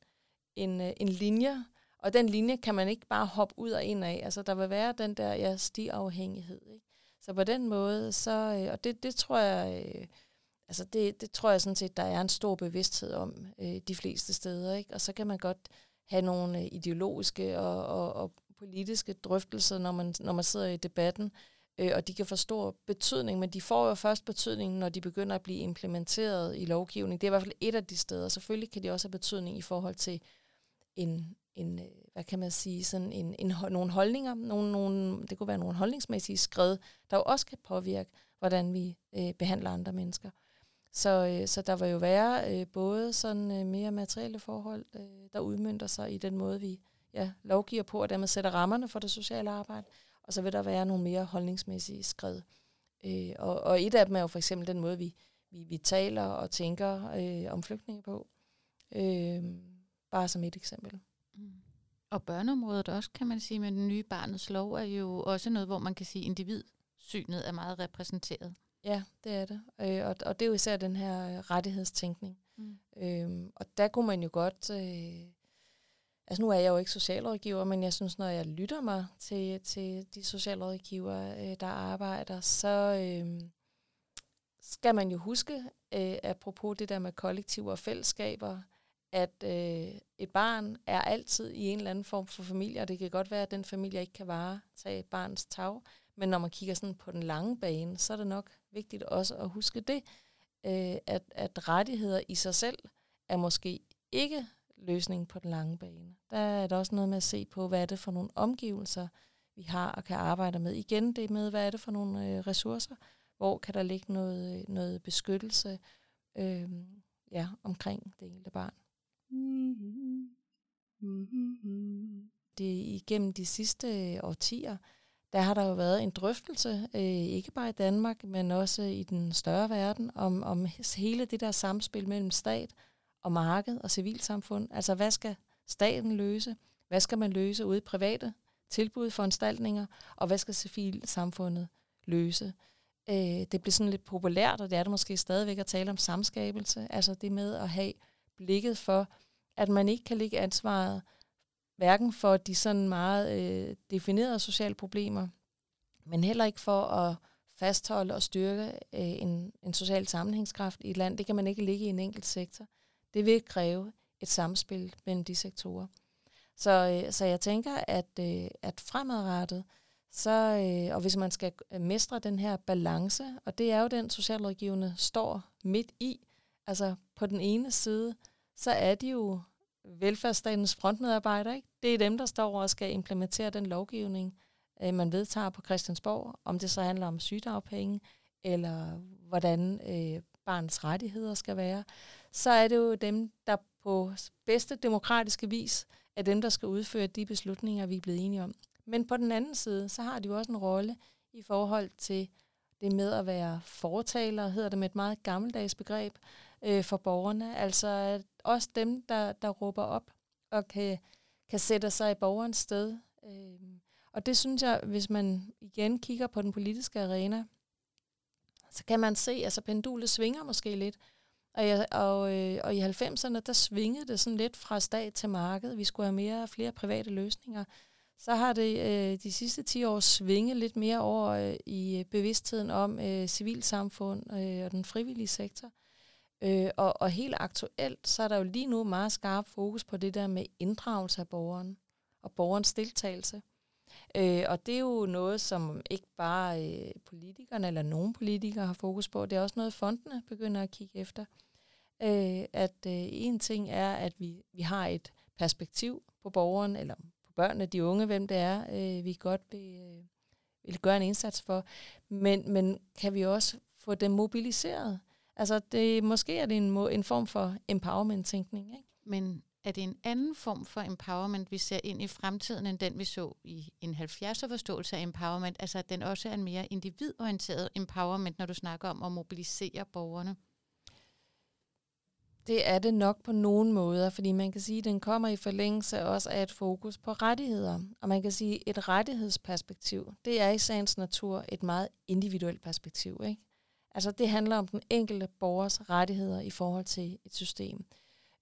en, øh, en linje, og den linje kan man ikke bare hoppe ud og ind af. Altså der vil være den der ja, stiafhængighed. Ikke? Så på den måde, så, øh, og det, det tror jeg, øh, altså det, det tror jeg sådan set, der er en stor bevidsthed om øh, de fleste steder. Ikke? Og så kan man godt have nogle ideologiske og, og, og politiske drøftelser, når man, når man sidder i debatten, øh, og de kan få stor betydning, men de får jo først betydning, når de begynder at blive implementeret i lovgivning. Det er i hvert fald et af de steder. Selvfølgelig kan de også have betydning i forhold til en en, øh, hvad kan man sige, sådan en, en, nogle holdninger, nogle, nogle, det kunne være nogle holdningsmæssige skred, der jo også kan påvirke, hvordan vi øh, behandler andre mennesker. Så, øh, så der vil jo være øh, både sådan øh, mere materielle forhold, øh, der udmyndter sig i den måde, vi ja, lovgiver på, og dermed sætter rammerne for det sociale arbejde, og så vil der være nogle mere holdningsmæssige skred. Øh, og, og et af dem er jo for eksempel den måde, vi, vi, vi taler og tænker øh, om flygtninge på. Øh, bare som et eksempel. Mm. Og børneområdet også, kan man sige, med den nye barnets lov, er jo også noget, hvor man kan sige, at individsynet er meget repræsenteret. Ja, det er det. Øh, og, og det er jo især den her rettighedstænkning. Mm. Øhm, og der kunne man jo godt... Øh, altså nu er jeg jo ikke socialrådgiver, men jeg synes, når jeg lytter mig til, til de socialrådgiver, øh, der arbejder, så øh, skal man jo huske, øh, apropos det der med kollektiver og fællesskaber, at øh, et barn er altid i en eller anden form for familie, og det kan godt være, at den familie ikke kan varetage barnets tag, men når man kigger sådan på den lange bane, så er det nok vigtigt også at huske det, øh, at, at rettigheder i sig selv er måske ikke løsningen på den lange bane. Der er der også noget med at se på, hvad er det for nogle omgivelser, vi har og kan arbejde med. Igen det med, hvad er det for nogle øh, ressourcer, hvor kan der ligge noget, øh, noget beskyttelse øh, ja, omkring det enkelte barn. Det igennem de sidste øh, årtier, der har der jo været en drøftelse, øh, ikke bare i Danmark, men også i den større verden, om, om hele det der samspil mellem stat og marked og civilsamfund. Altså, hvad skal staten løse? Hvad skal man løse ude i private tilbud, foranstaltninger? Og hvad skal civilsamfundet løse? Øh, det bliver sådan lidt populært, og det er det måske stadigvæk at tale om samskabelse. Altså det med at have blikket for, at man ikke kan ligge ansvaret hverken for de sådan meget øh, definerede sociale problemer, men heller ikke for at fastholde og styrke øh, en, en social sammenhængskraft i et land. Det kan man ikke ligge i en enkelt sektor. Det vil kræve et samspil mellem de sektorer. Så, øh, så jeg tænker, at, øh, at fremadrettet, så, øh, og hvis man skal øh, mestre den her balance, og det er jo den socialrådgivende står midt i, altså på den ene side, så er de jo velfærdsstatens frontmedarbejdere. Ikke? Det er dem, der står og skal implementere den lovgivning, øh, man vedtager på Christiansborg, om det så handler om sygedagpenge, eller hvordan øh, barns rettigheder skal være, så er det jo dem, der på bedste demokratiske vis er dem, der skal udføre de beslutninger, vi er blevet enige om. Men på den anden side, så har de jo også en rolle i forhold til det med at være fortaler, hedder det med et meget gammeldags begreb, øh, for borgerne. Altså også dem, der, der råber op og kan, kan sætte sig i borgerens sted. Øh, og det synes jeg, hvis man igen kigger på den politiske arena, så kan man se, at altså pendulet svinger måske lidt. Og, jeg, og, øh, og i 90'erne, der svingede det sådan lidt fra stat til marked. Vi skulle have mere flere private løsninger. Så har det øh, de sidste 10 år svinget lidt mere over øh, i bevidstheden om øh, civilsamfund øh, og den frivillige sektor. Øh, og, og helt aktuelt, så er der jo lige nu meget skarp fokus på det der med inddragelse af borgeren og borgerens deltagelse. Øh, og det er jo noget, som ikke bare øh, politikerne eller nogen politikere har fokus på. Det er også noget, fondene begynder at kigge efter. Øh, at øh, en ting er, at vi, vi har et perspektiv på borgeren, eller på børnene, de unge, hvem det er, øh, vi godt vil, øh, vil gøre en indsats for. Men, men kan vi også få dem mobiliseret? Altså, det, måske er det en, en form for empowerment-tænkning. Ikke? Men er det en anden form for empowerment, vi ser ind i fremtiden, end den vi så i en 70'er forståelse af empowerment? Altså, at den også er en mere individorienteret empowerment, når du snakker om at mobilisere borgerne? Det er det nok på nogen måder, fordi man kan sige, at den kommer i forlængelse også af et fokus på rettigheder. Og man kan sige, at et rettighedsperspektiv, det er i sagens natur et meget individuelt perspektiv. Ikke? Altså det handler om den enkelte borgers rettigheder i forhold til et system.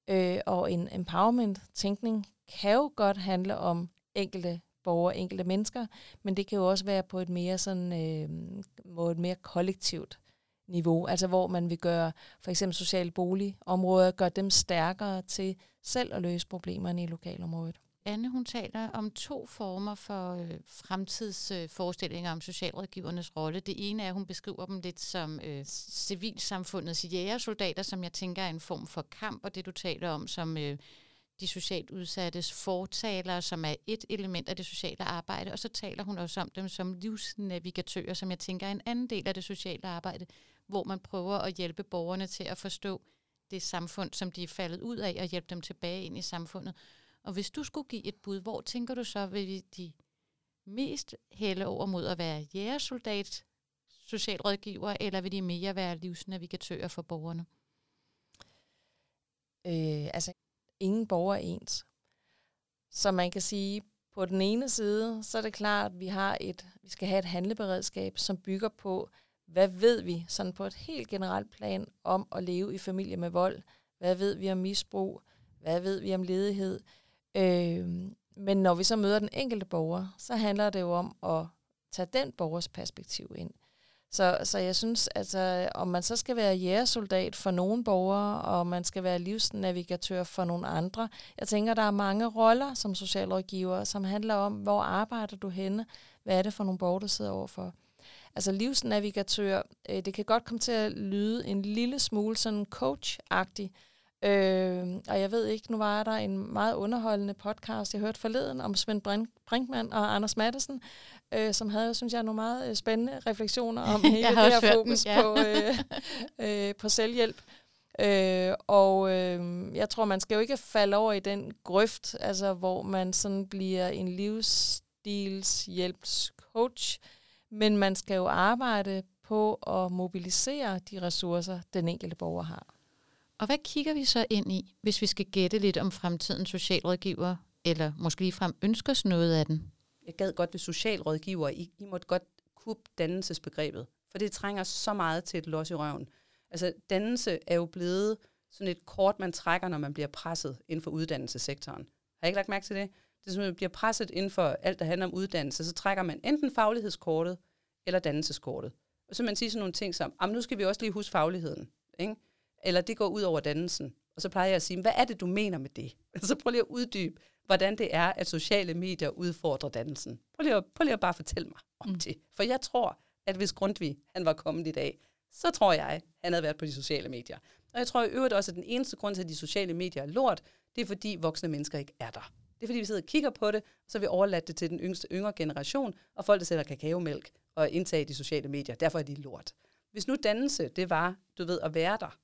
Øh, og en empowerment-tænkning kan jo godt handle om enkelte borgere, enkelte mennesker, men det kan jo også være på et mere sådan, øh, et mere kollektivt niveau, altså hvor man vil gøre for eksempel sociale boligområder, gøre dem stærkere til selv at løse problemerne i lokalområdet. Anne, hun taler om to former for øh, fremtidsforestillinger øh, om socialrådgivernes rolle. Det ene er, at hun beskriver dem lidt som øh, civilsamfundets jægersoldater, som jeg tænker er en form for kamp, og det du taler om som øh, de socialt udsattes fortalere, som er et element af det sociale arbejde, og så taler hun også om dem som livsnavigatører, som jeg tænker er en anden del af det sociale arbejde, hvor man prøver at hjælpe borgerne til at forstå det samfund, som de er faldet ud af, og hjælpe dem tilbage ind i samfundet. Og hvis du skulle give et bud, hvor tænker du så, vil de mest hælde over mod at være jægersoldat, socialrådgiver, eller vil de mere være livsnavigatører for borgerne? Øh, altså, ingen borger er ens. Så man kan sige, på den ene side, så er det klart, at vi, har et, vi skal have et handleberedskab, som bygger på, hvad ved vi sådan på et helt generelt plan om at leve i familie med vold? Hvad ved vi om misbrug? Hvad ved vi om ledighed? Øh, men når vi så møder den enkelte borger, så handler det jo om at tage den borgers perspektiv ind. Så, så jeg synes, altså, om man så skal være jægersoldat for nogle borgere, og man skal være livsnavigatør for nogle andre. Jeg tænker, der er mange roller som socialrådgiver, som handler om, hvor arbejder du henne? Hvad er det for nogle borgere, du sidder overfor? Altså livsnavigatør, øh, det kan godt komme til at lyde en lille smule sådan coach-agtigt, Øh, og jeg ved ikke, nu var der en meget underholdende podcast, jeg hørte forleden om Svend Brinkmann og Anders Madsen, øh, som havde, synes jeg, nogle meget øh, spændende refleksioner om hele det her fokus den, ja. på, øh, øh, på selvhjælp. Øh, og øh, jeg tror, man skal jo ikke falde over i den grøft, altså hvor man sådan bliver en livsstilshjælpscoach, men man skal jo arbejde på at mobilisere de ressourcer, den enkelte borger har. Og hvad kigger vi så ind i, hvis vi skal gætte lidt om fremtidens socialrådgiver, eller måske ligefrem ønsker os noget af den? Jeg gad godt ved socialrådgiver, I, I måtte godt kunne dannelsesbegrebet, for det trænger så meget til et los i røven. Altså, dannelse er jo blevet sådan et kort, man trækker, når man bliver presset inden for uddannelsessektoren. Har I ikke lagt mærke til det? Det er som, man bliver presset inden for alt, der handler om uddannelse, så trækker man enten faglighedskortet eller dannelseskortet. Og så man siger sådan nogle ting som, nu skal vi også lige huske fagligheden. Ikke? Eller det går ud over dannelsen. Og så plejer jeg at sige, hvad er det, du mener med det? Så prøv lige at uddybe, hvordan det er, at sociale medier udfordrer dannelsen. Prøv lige at, prøv lige at bare fortælle mig om mm. det. For jeg tror, at hvis Grundtvig han var kommet i dag, så tror jeg, han havde været på de sociale medier. Og jeg tror i øvrigt også, at den eneste grund til, at de sociale medier er lort, det er fordi voksne mennesker ikke er der. Det er fordi, vi sidder og kigger på det, og så har vi overladt det til den yngste, yngre generation, og folk, der sætter kakaomælk og indtager de sociale medier. Derfor er de lort. Hvis nu dannelse, det var, du ved, at være der,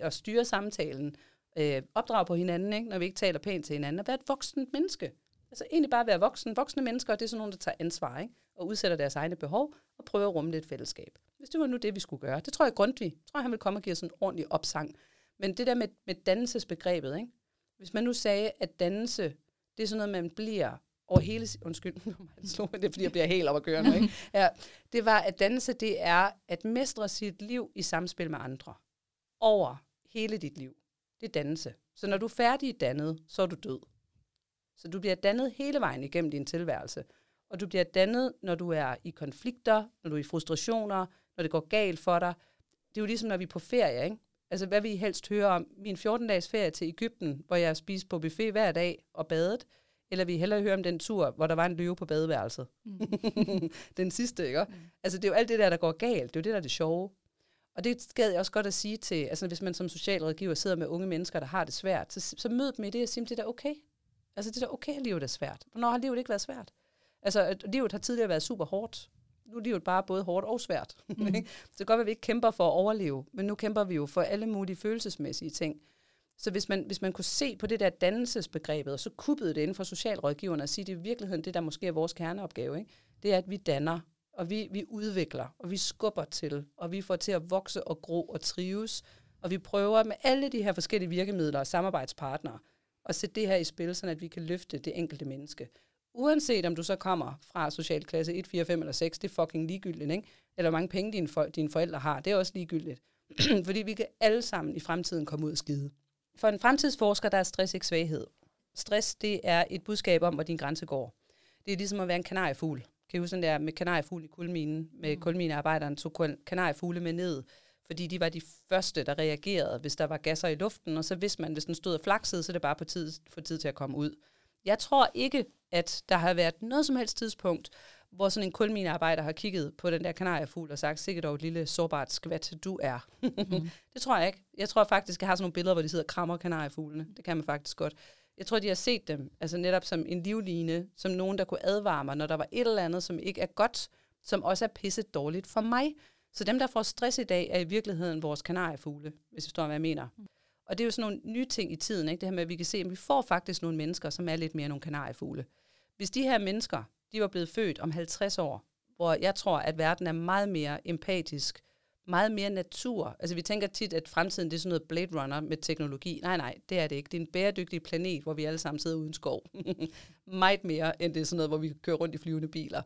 at styre samtalen, øh, opdrage på hinanden, ikke? når vi ikke taler pænt til hinanden, og være et voksent menneske. Altså egentlig bare være voksen. Voksne mennesker, det er sådan nogle, der tager ansvar, ikke? og udsætter deres egne behov, og prøver at rumme et fællesskab. Hvis det var nu det, vi skulle gøre. Det tror jeg Grundtvig. Jeg tror, han ville komme og give os en ordentlig opsang. Men det der med, med dannelsesbegrebet, ikke? hvis man nu sagde, at dannelse, det er sådan noget, man bliver over hele... Undskyld, det slog mig det, fordi jeg bliver helt op at køre nu. Ikke? Ja, det var, at dannelse, det er at mestre sit liv i samspil med andre over hele dit liv. Det er dannelse. Så når du er færdig dannet, så er du død. Så du bliver dannet hele vejen igennem din tilværelse. Og du bliver dannet, når du er i konflikter, når du er i frustrationer, når det går galt for dig. Det er jo ligesom, når vi er på ferie, ikke? Altså, hvad vi helst høre om? Min 14-dages ferie til Ægypten, hvor jeg spiste på buffet hver dag og badet. Eller vi hellere høre om den tur, hvor der var en løve på badeværelset. Mm. den sidste, ikke? Mm. Altså, det er jo alt det der, der går galt. Det er jo det, der er det sjove. Og det skal jeg også godt at sige til, altså hvis man som socialrådgiver sidder med unge mennesker, der har det svært, så, så mød dem i det og sige, det er da okay. Altså det er da okay, at livet er svært. Hvornår har livet ikke været svært? Altså livet har tidligere været super hårdt. Nu er livet bare både hårdt og svært. Mm. så det kan godt være, at vi ikke kæmper for at overleve, men nu kæmper vi jo for alle mulige følelsesmæssige ting. Så hvis man, hvis man kunne se på det der dannelsesbegrebet, og så kuppede det inden for socialrådgiverne og sige, det er i virkeligheden det, der måske er vores kerneopgave, ikke? det er, at vi danner og vi, vi udvikler, og vi skubber til, og vi får til at vokse og gro og trives, og vi prøver med alle de her forskellige virkemidler og samarbejdspartnere at sætte det her i spil, så at vi kan løfte det enkelte menneske. Uanset om du så kommer fra socialklasse 1, 4, 5 eller 6, det er fucking ligegyldigt, ikke? Eller hvor mange penge dine, for, dine forældre har, det er også ligegyldigt. Fordi vi kan alle sammen i fremtiden komme ud og skide. For en fremtidsforsker, der er stress ikke svaghed. Stress, det er et budskab om, hvor din grænse går. Det er ligesom at være en kanariefugl. Kan I huske den der med kanariefugle i kulminen, med mm. kulminearbejderen tog kanariefugle med ned, fordi de var de første, der reagerede, hvis der var gasser i luften, og så vidste man, hvis den stod og flaksede, så er det bare på tid, for tid til at komme ud. Jeg tror ikke, at der har været noget som helst tidspunkt, hvor sådan en kulminearbejder har kigget på den der kanariefugl og sagt, sikkert dog et lille sårbart skvat, du er. mm. det tror jeg ikke. Jeg tror faktisk, jeg har sådan nogle billeder, hvor de sidder og krammer kanariefuglene. Det kan man faktisk godt. Jeg tror, de har set dem altså netop som en livline, som nogen, der kunne advare mig, når der var et eller andet, som ikke er godt, som også er pisset dårligt for mig. Så dem, der får stress i dag, er i virkeligheden vores kanariefugle, hvis du forstår, hvad jeg mener. Mm. Og det er jo sådan nogle nye ting i tiden, ikke? det her med, at vi kan se, at vi får faktisk nogle mennesker, som er lidt mere nogle kanariefugle. Hvis de her mennesker, de var blevet født om 50 år, hvor jeg tror, at verden er meget mere empatisk, meget mere natur. Altså vi tænker tit, at fremtiden det er sådan noget Blade Runner med teknologi. Nej, nej, det er det ikke. Det er en bæredygtig planet, hvor vi alle sammen sidder uden skov. meget mere, end det er sådan noget, hvor vi kører rundt i flyvende biler.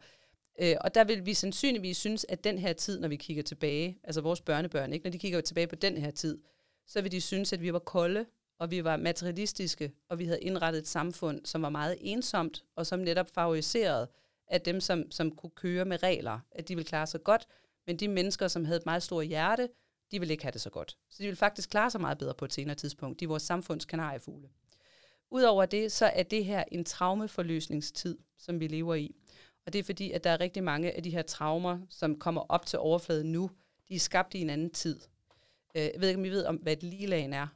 Øh, og der vil vi sandsynligvis synes, at den her tid, når vi kigger tilbage, altså vores børnebørn, ikke? når de kigger tilbage på den her tid, så vil de synes, at vi var kolde, og vi var materialistiske, og vi havde indrettet et samfund, som var meget ensomt, og som netop favoriserede, at dem, som, som kunne køre med regler, at de ville klare sig godt, men de mennesker, som havde et meget stort hjerte, de ville ikke have det så godt. Så de ville faktisk klare sig meget bedre på et senere tidspunkt. De er vores samfunds kanariefugle. Udover det, så er det her en traumeforløsningstid, som vi lever i. Og det er fordi, at der er rigtig mange af de her traumer, som kommer op til overfladen nu, de er skabt i en anden tid. Øh, jeg ved ikke, om I ved, om, hvad et ligelag er.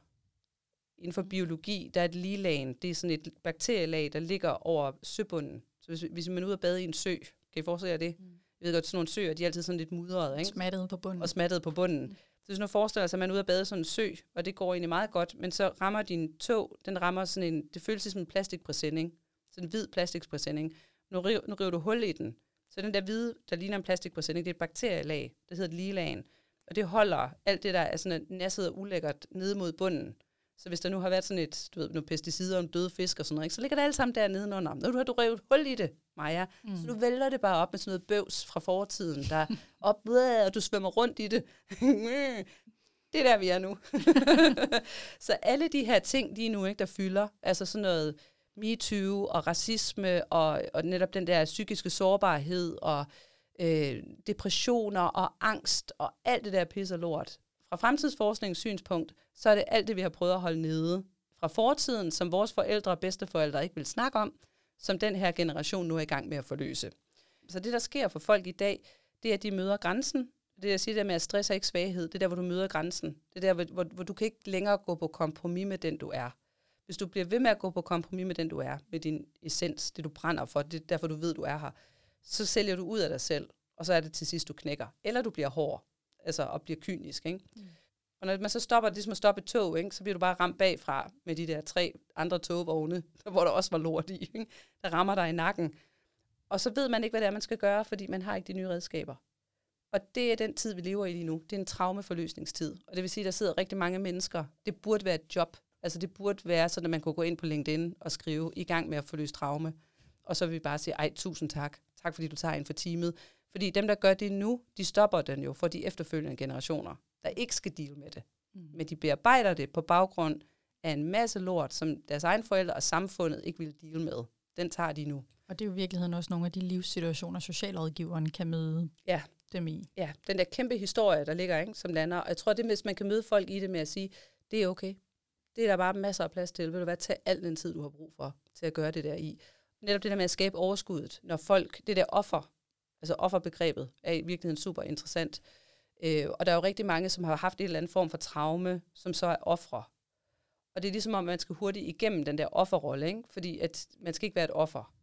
Inden for biologi, der er et ligelag, det er sådan et bakterielag, der ligger over søbunden. Så hvis, hvis man er ude og bade i en sø, kan I forestille jer det? Mm. Jeg ved godt, sådan nogle søer, de er altid sådan lidt mudrede, ikke? Smattet på bunden. Og smattet på bunden. Så hvis nu forestiller sig, at man er ude og bade sådan en sø, og det går egentlig meget godt, men så rammer din tog, den rammer sådan en, det føles som en plastikpræsending. Sådan en hvid plastikpræsending. Nu, river, nu river du hul i den. Så den der hvide, der ligner en plastikpræsending, det er et bakterielag, der hedder ligelagen. Og det holder alt det, der er sådan nasset og ulækkert nede mod bunden. Så hvis der nu har været sådan et, du ved, nogle pesticider og døde fisk og sådan noget, ikke, så ligger det alt sammen der nedenunder. Nu har du revet hul i det, Maja. Mm. Så du vælter det bare op med sådan noget bøvs fra fortiden, der op, og du svømmer rundt i det. det er der, vi er nu. så alle de her ting lige nu, ikke, der fylder, altså sådan noget MeToo og racisme og, og netop den der psykiske sårbarhed og øh, depressioner og angst og alt det der pisser lort. Fra fremtidsforskningens synspunkt, så er det alt det, vi har prøvet at holde nede. Fra fortiden, som vores forældre og bedsteforældre ikke vil snakke om, som den her generation nu er i gang med at forløse. Så det, der sker for folk i dag, det er, at de møder grænsen. Det, jeg siger der med, at stress er ikke svaghed. Det er der, hvor du møder grænsen. Det er der, hvor, hvor du kan ikke længere gå på kompromis med den, du er. Hvis du bliver ved med at gå på kompromis med den, du er, med din essens, det du brænder for, det er derfor, du ved, du er her, så sælger du ud af dig selv, og så er det til sidst, du knækker. Eller du bliver hård, altså og bliver kynisk. Ikke? Mm. Og når man så stopper, det er som at stoppe et tog, ikke? så bliver du bare ramt bagfra med de der tre andre togvogne, hvor der også var lort i, ikke? der rammer dig i nakken. Og så ved man ikke, hvad det er, man skal gøre, fordi man har ikke de nye redskaber. Og det er den tid, vi lever i lige nu. Det er en traumeforløsningstid. Og det vil sige, at der sidder rigtig mange mennesker. Det burde være et job. Altså det burde være sådan, at man kunne gå ind på LinkedIn og skrive i gang med at forløse traume. Og så vil vi bare sige, ej, tusind tak. Tak fordi du tager ind for teamet. Fordi dem, der gør det nu, de stopper den jo for de efterfølgende generationer, der ikke skal deal med det. Mm. Men de bearbejder det på baggrund af en masse lort, som deres egen forældre og samfundet ikke vil deal med. Den tager de nu. Og det er jo i virkeligheden også nogle af de livssituationer, socialrådgiveren kan møde ja. dem i. Ja, den der kæmpe historie, der ligger, ikke, som lander. Og jeg tror, det hvis man kan møde folk i det med at sige, det er okay. Det er der bare masser af plads til. Vil du være, tage al den tid, du har brug for, til at gøre det der i. Netop det der med at skabe overskuddet, når folk, det der offer, altså offerbegrebet, er i virkeligheden super interessant. Øh, og der er jo rigtig mange, som har haft en eller anden form for traume, som så er ofre. Og det er ligesom om, man skal hurtigt igennem den der offerrolle, ikke? fordi at man skal ikke være et offer.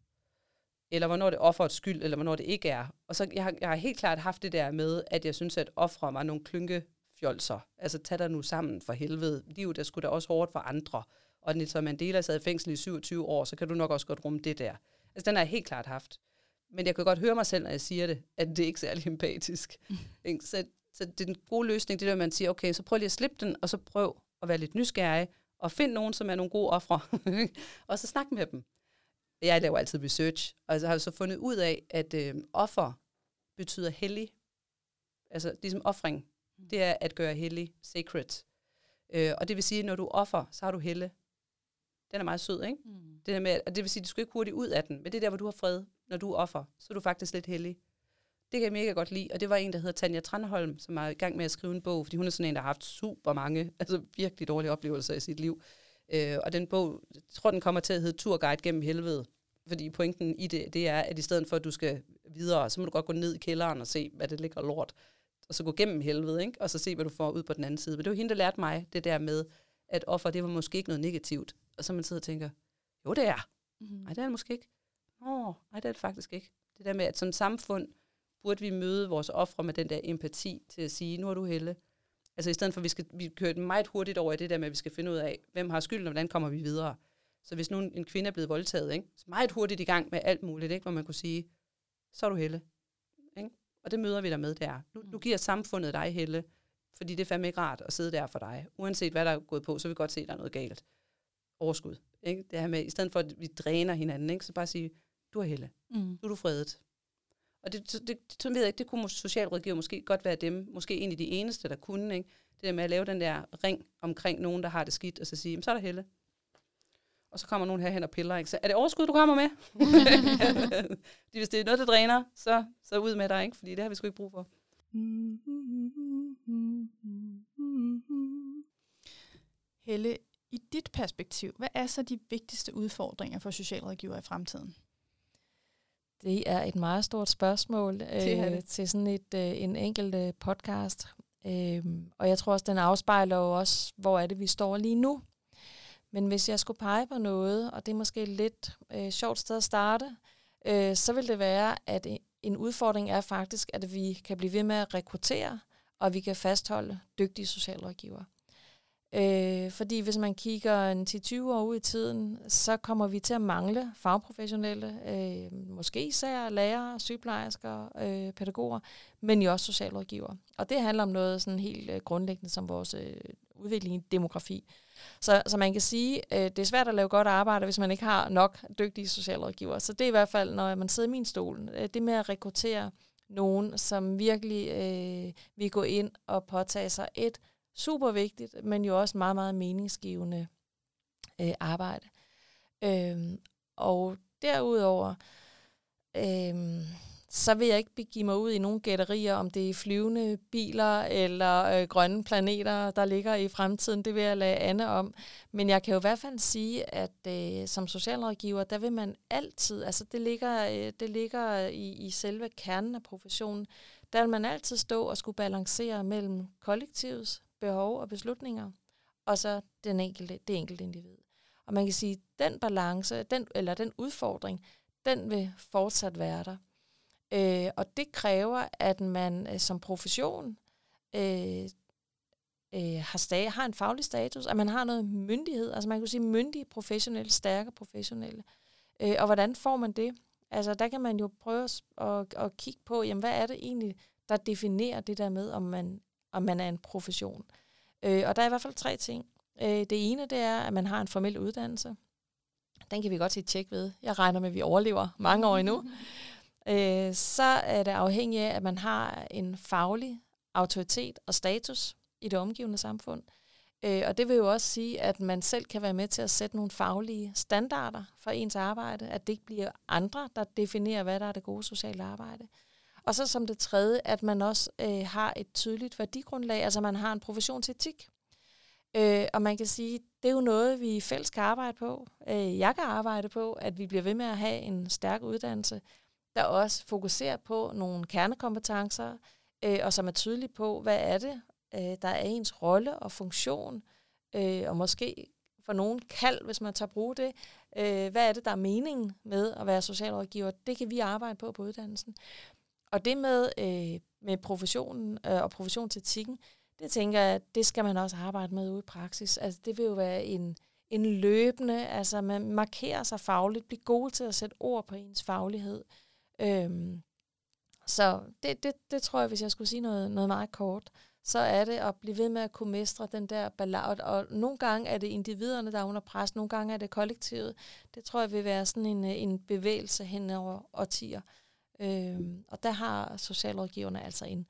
Eller hvornår det er offerets skyld, eller hvornår det ikke er. Og så jeg har, jeg har helt klart haft det der med, at jeg synes, at ofre var nogle klynkefjolser. Altså tag dig nu sammen for helvede. Livet er sgu da også hårdt for andre. Og Nelson Mandela sad i fængsel i 27 år, så kan du nok også godt rumme det der. Altså den har jeg helt klart haft. Men jeg kan godt høre mig selv, når jeg siger det, at det er ikke særlig empatisk. Mm. Så, så det er den gode løsning, det der, man siger, okay, så prøv lige at slippe den, og så prøv at være lidt nysgerrig, og find nogen, som er nogle gode ofre, og så snak med dem. Jeg laver altid research, og jeg har så fundet ud af, at øh, offer betyder hellig. Altså ligesom offring, mm. det er at gøre hellig, sacred. Øh, og det vil sige, at når du offer, så har du helle. Den er meget sød, ikke? Mm. Det, der med, og det vil sige, at du skal ikke hurtigt ud af den, men det er der, hvor du har fred når du offer, så er du faktisk lidt heldig. Det kan jeg mega godt lide, og det var en, der hedder Tanja Tranholm, som er i gang med at skrive en bog, fordi hun er sådan en, der har haft super mange, altså virkelig dårlige oplevelser i sit liv. Øh, og den bog, jeg tror, den kommer til at hedde Turguide gennem helvede, fordi pointen i det, det er, at i stedet for, at du skal videre, så må du godt gå ned i kælderen og se, hvad det ligger lort, og så gå gennem helvede, ikke? og så se, hvad du får ud på den anden side. Men det var hende, der lærte mig det der med, at offer, det var måske ikke noget negativt. Og så man sidder og tænker, Jo, det er. Nej, det er det måske ikke. Nå, nej, det er det faktisk ikke. Det der med, at som samfund burde vi møde vores ofre med den der empati til at sige, nu er du helle. Altså i stedet for, at vi skal vi kører meget hurtigt over i det der med, at vi skal finde ud af, hvem har skylden, og hvordan kommer vi videre. Så hvis nu en, kvinde er blevet voldtaget, ikke? så meget hurtigt i gang med alt muligt, ikke? hvor man kunne sige, så er du helle. Ikke? Og det møder vi der med der. Nu, nu giver samfundet dig helle, fordi det er fandme ikke rart at sidde der for dig. Uanset hvad der er gået på, så vil vi godt se, at der er noget galt. Overskud. Ikke? Det her med, i stedet for at vi dræner hinanden, ikke? så bare sige, du er helle. Mm. Nu er du fredet. Og det, det, det, så ved jeg ikke, det kunne socialrådgiver måske godt være dem, måske egentlig de eneste, der kunne, ikke? Det der med at lave den der ring omkring nogen, der har det skidt, og så sige, så er der Helle. Og så kommer nogen herhen og piller, ikke? Så er det overskud, du kommer med? Fordi hvis det er noget, der dræner, så, så ud med dig, ikke? Fordi det har vi sgu ikke brug for. Helle, i dit perspektiv, hvad er så de vigtigste udfordringer for socialrådgiver i fremtiden? Det er et meget stort spørgsmål er øh, det. til sådan et øh, en enkelt øh, podcast. Øh, og jeg tror også, den afspejler jo også, hvor er det, vi står lige nu. Men hvis jeg skulle pege på noget, og det er måske et lidt øh, sjovt sted at starte, øh, så vil det være, at en udfordring er faktisk, at vi kan blive ved med at rekruttere, og vi kan fastholde dygtige socialrådgivere. Øh, fordi hvis man kigger en 10-20 år ud i tiden, så kommer vi til at mangle fagprofessionelle, øh, måske især lærere, sygeplejersker, øh, pædagoger, men jo også socialrådgivere. Og det handler om noget sådan helt øh, grundlæggende som vores øh, udvikling i demografi. Så, så man kan sige, øh, det er svært at lave godt arbejde, hvis man ikke har nok dygtige socialrådgivere. Så det er i hvert fald, når man sidder i min stol, øh, det med at rekruttere nogen, som virkelig øh, vil gå ind og påtage sig et super vigtigt, men jo også meget, meget meningsgivende øh, arbejde. Øhm, og derudover, øhm, så vil jeg ikke begive mig ud i nogle gætterier, om det er flyvende biler eller øh, grønne planeter, der ligger i fremtiden. Det vil jeg lade Anne om. Men jeg kan jo i hvert fald sige, at øh, som socialrådgiver, der vil man altid, altså det ligger, øh, det ligger i, i selve kernen af professionen, der vil man altid stå og skulle balancere mellem kollektivets behov og beslutninger, og så den enkelte, det enkelte individ. Og man kan sige, at den balance, den, eller den udfordring, den vil fortsat være der. Øh, og det kræver, at man øh, som profession øh, øh, har, sta- har en faglig status, at man har noget myndighed, altså man kan sige myndige professionelle, stærke professionelle. Øh, og hvordan får man det? Altså der kan man jo prøve at, at, at kigge på, jamen, hvad er det egentlig, der definerer det der med, om man, om man er en profession. Øh, og der er i hvert fald tre ting. Øh, det ene, det er, at man har en formel uddannelse. Den kan vi godt se et tjek ved. Jeg regner med, at vi overlever mange år endnu. Øh, så er det afhængigt af, at man har en faglig autoritet og status i det omgivende samfund. Øh, og det vil jo også sige, at man selv kan være med til at sætte nogle faglige standarder for ens arbejde, at det ikke bliver andre, der definerer, hvad der er det gode sociale arbejde. Og så som det tredje, at man også øh, har et tydeligt værdigrundlag, altså man har en professionsetik. Øh, og man kan sige, det er jo noget, vi fælles kan arbejde på. Øh, jeg kan arbejde på, at vi bliver ved med at have en stærk uddannelse, der også fokuserer på nogle kernekompetencer, øh, og som er tydelig på, hvad er det, øh, der er ens rolle og funktion, øh, og måske for nogen kald, hvis man tager brug det. Øh, hvad er det, der er meningen med at være socialrådgiver? Det kan vi arbejde på på uddannelsen. Og det med, øh, med professionen øh, og professionsetikken, det tænker jeg, det skal man også arbejde med ude i praksis. Altså det vil jo være en, en løbende, altså man markerer sig fagligt, bliver god til at sætte ord på ens faglighed. Øhm, så det, det, det tror jeg, hvis jeg skulle sige noget, noget meget kort, så er det at blive ved med at kunne mestre den der ballade. Og nogle gange er det individerne, der er under pres, nogle gange er det kollektivet. Det tror jeg vil være sådan en, øh, en bevægelse hen over årtier. Øhm, og der har socialrådgiverne altså en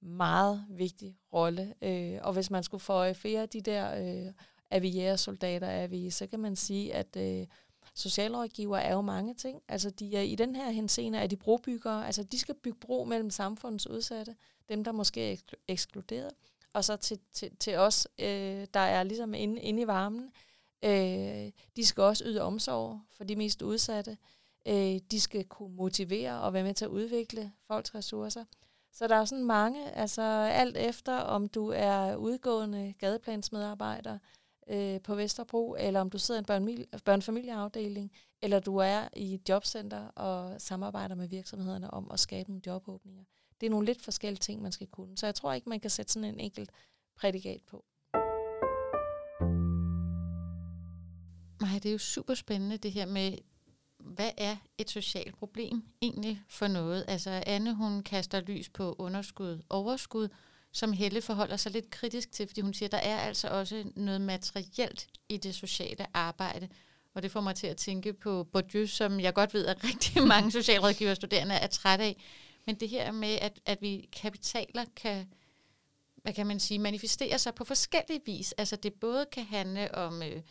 meget vigtig rolle. Øh, og hvis man skulle få flere af de der øh, aviære-soldater af vi, så kan man sige, at øh, socialrådgiver er jo mange ting. Altså de er i den her henseende, er de brobyggere. Altså de skal bygge bro mellem samfundets udsatte, dem der måske er ekskluderet, og så til, til, til os, øh, der er ligesom inde, inde i varmen. Øh, de skal også yde omsorg for de mest udsatte. Øh, de skal kunne motivere og være med til at udvikle folks ressourcer. Så der er sådan mange, altså alt efter om du er udgående gadeplansmedarbejder, øh, på Vesterbro, eller om du sidder i en børnefamilieafdeling, eller du er i et jobcenter og samarbejder med virksomhederne om at skabe nogle jobåbninger. Det er nogle lidt forskellige ting, man skal kunne. Så jeg tror ikke, man kan sætte sådan en enkelt prædikat på. Nej, det er jo super spændende det her med, hvad er et socialt problem egentlig for noget? Altså Anne, hun kaster lys på underskud, overskud, som Helle forholder sig lidt kritisk til, fordi hun siger, der er altså også noget materielt i det sociale arbejde. Og det får mig til at tænke på Bourdieu, som jeg godt ved, at rigtig mange socialrådgiverstuderende er trætte af. Men det her med, at, at vi kapitaler kan, hvad kan man sige, manifestere sig på forskellige vis. Altså det både kan handle om øh,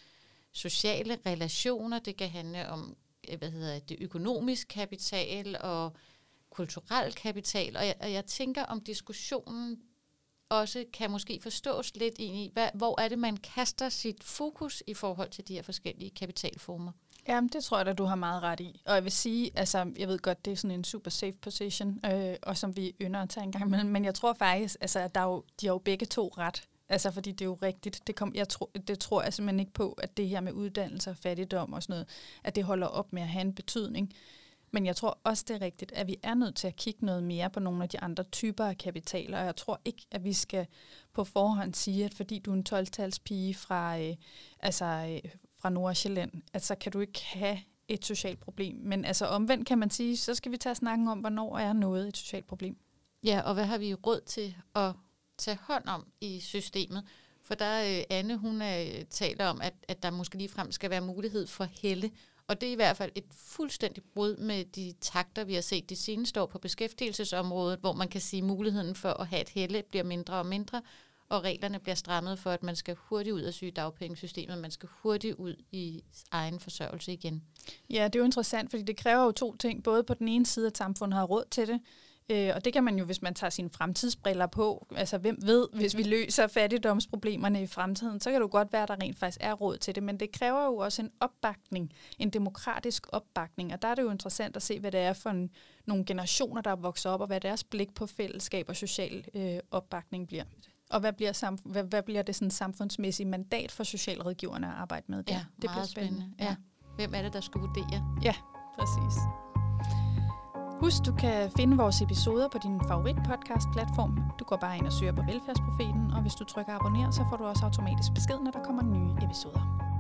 sociale relationer, det kan handle om Øh, hvad hedder det, økonomisk kapital og kulturel kapital. Og jeg, og jeg tænker, om diskussionen også kan måske forstås lidt ind i, hvad, hvor er det, man kaster sit fokus i forhold til de her forskellige kapitalformer? Jamen, det tror jeg da, du har meget ret i. Og jeg vil sige, altså, jeg ved godt, det er sådan en super safe position, øh, og som vi ynder at tage en gang imellem, men jeg tror faktisk, altså, at der er jo, de har jo begge to ret. Altså, fordi det er jo rigtigt. Det, kom, jeg tro, det tror jeg simpelthen ikke på, at det her med uddannelse og fattigdom og sådan noget, at det holder op med at have en betydning. Men jeg tror også, det er rigtigt, at vi er nødt til at kigge noget mere på nogle af de andre typer af kapitaler. Og jeg tror ikke, at vi skal på forhånd sige, at fordi du er en 12-talspige fra, øh, altså, øh, fra Nordsjælland, at så kan du ikke have et socialt problem. Men altså omvendt kan man sige, så skal vi tage snakken om, hvornår er noget et socialt problem. Ja, og hvad har vi råd til at tage hånd om i systemet? For der øh, Anne, hun er, taler om, at, at der måske lige frem skal være mulighed for helle og det er i hvert fald et fuldstændigt brud med de takter, vi har set de seneste år på beskæftigelsesområdet, hvor man kan sige, at muligheden for at have et helle bliver mindre og mindre, og reglerne bliver strammet for, at man skal hurtigt ud af sygedagpengesystemet, man skal hurtigt ud i egen forsørgelse igen. Ja, det er jo interessant, fordi det kræver jo to ting. Både på den ene side, at samfundet har råd til det, Øh, og det kan man jo, hvis man tager sine fremtidsbriller på. Altså, hvem ved, hvis vi løser fattigdomsproblemerne i fremtiden, så kan det jo godt være, at der rent faktisk er råd til det. Men det kræver jo også en opbakning, en demokratisk opbakning. Og der er det jo interessant at se, hvad det er for en, nogle generationer, der er vokset op, og hvad deres blik på fællesskab og social øh, opbakning bliver. Og hvad bliver, sam- hvad, hvad bliver det sådan samfundsmæssige mandat for socialrådgiverne at arbejde med der? Ja, det bliver spændende. spændende. Ja. Hvem er det, der skal vurdere? Ja, præcis. Husk, du kan finde vores episoder på din favorit podcast platform. Du går bare ind og søger på Velfærdsprofeten, og hvis du trykker abonner, så får du også automatisk besked, når der kommer nye episoder.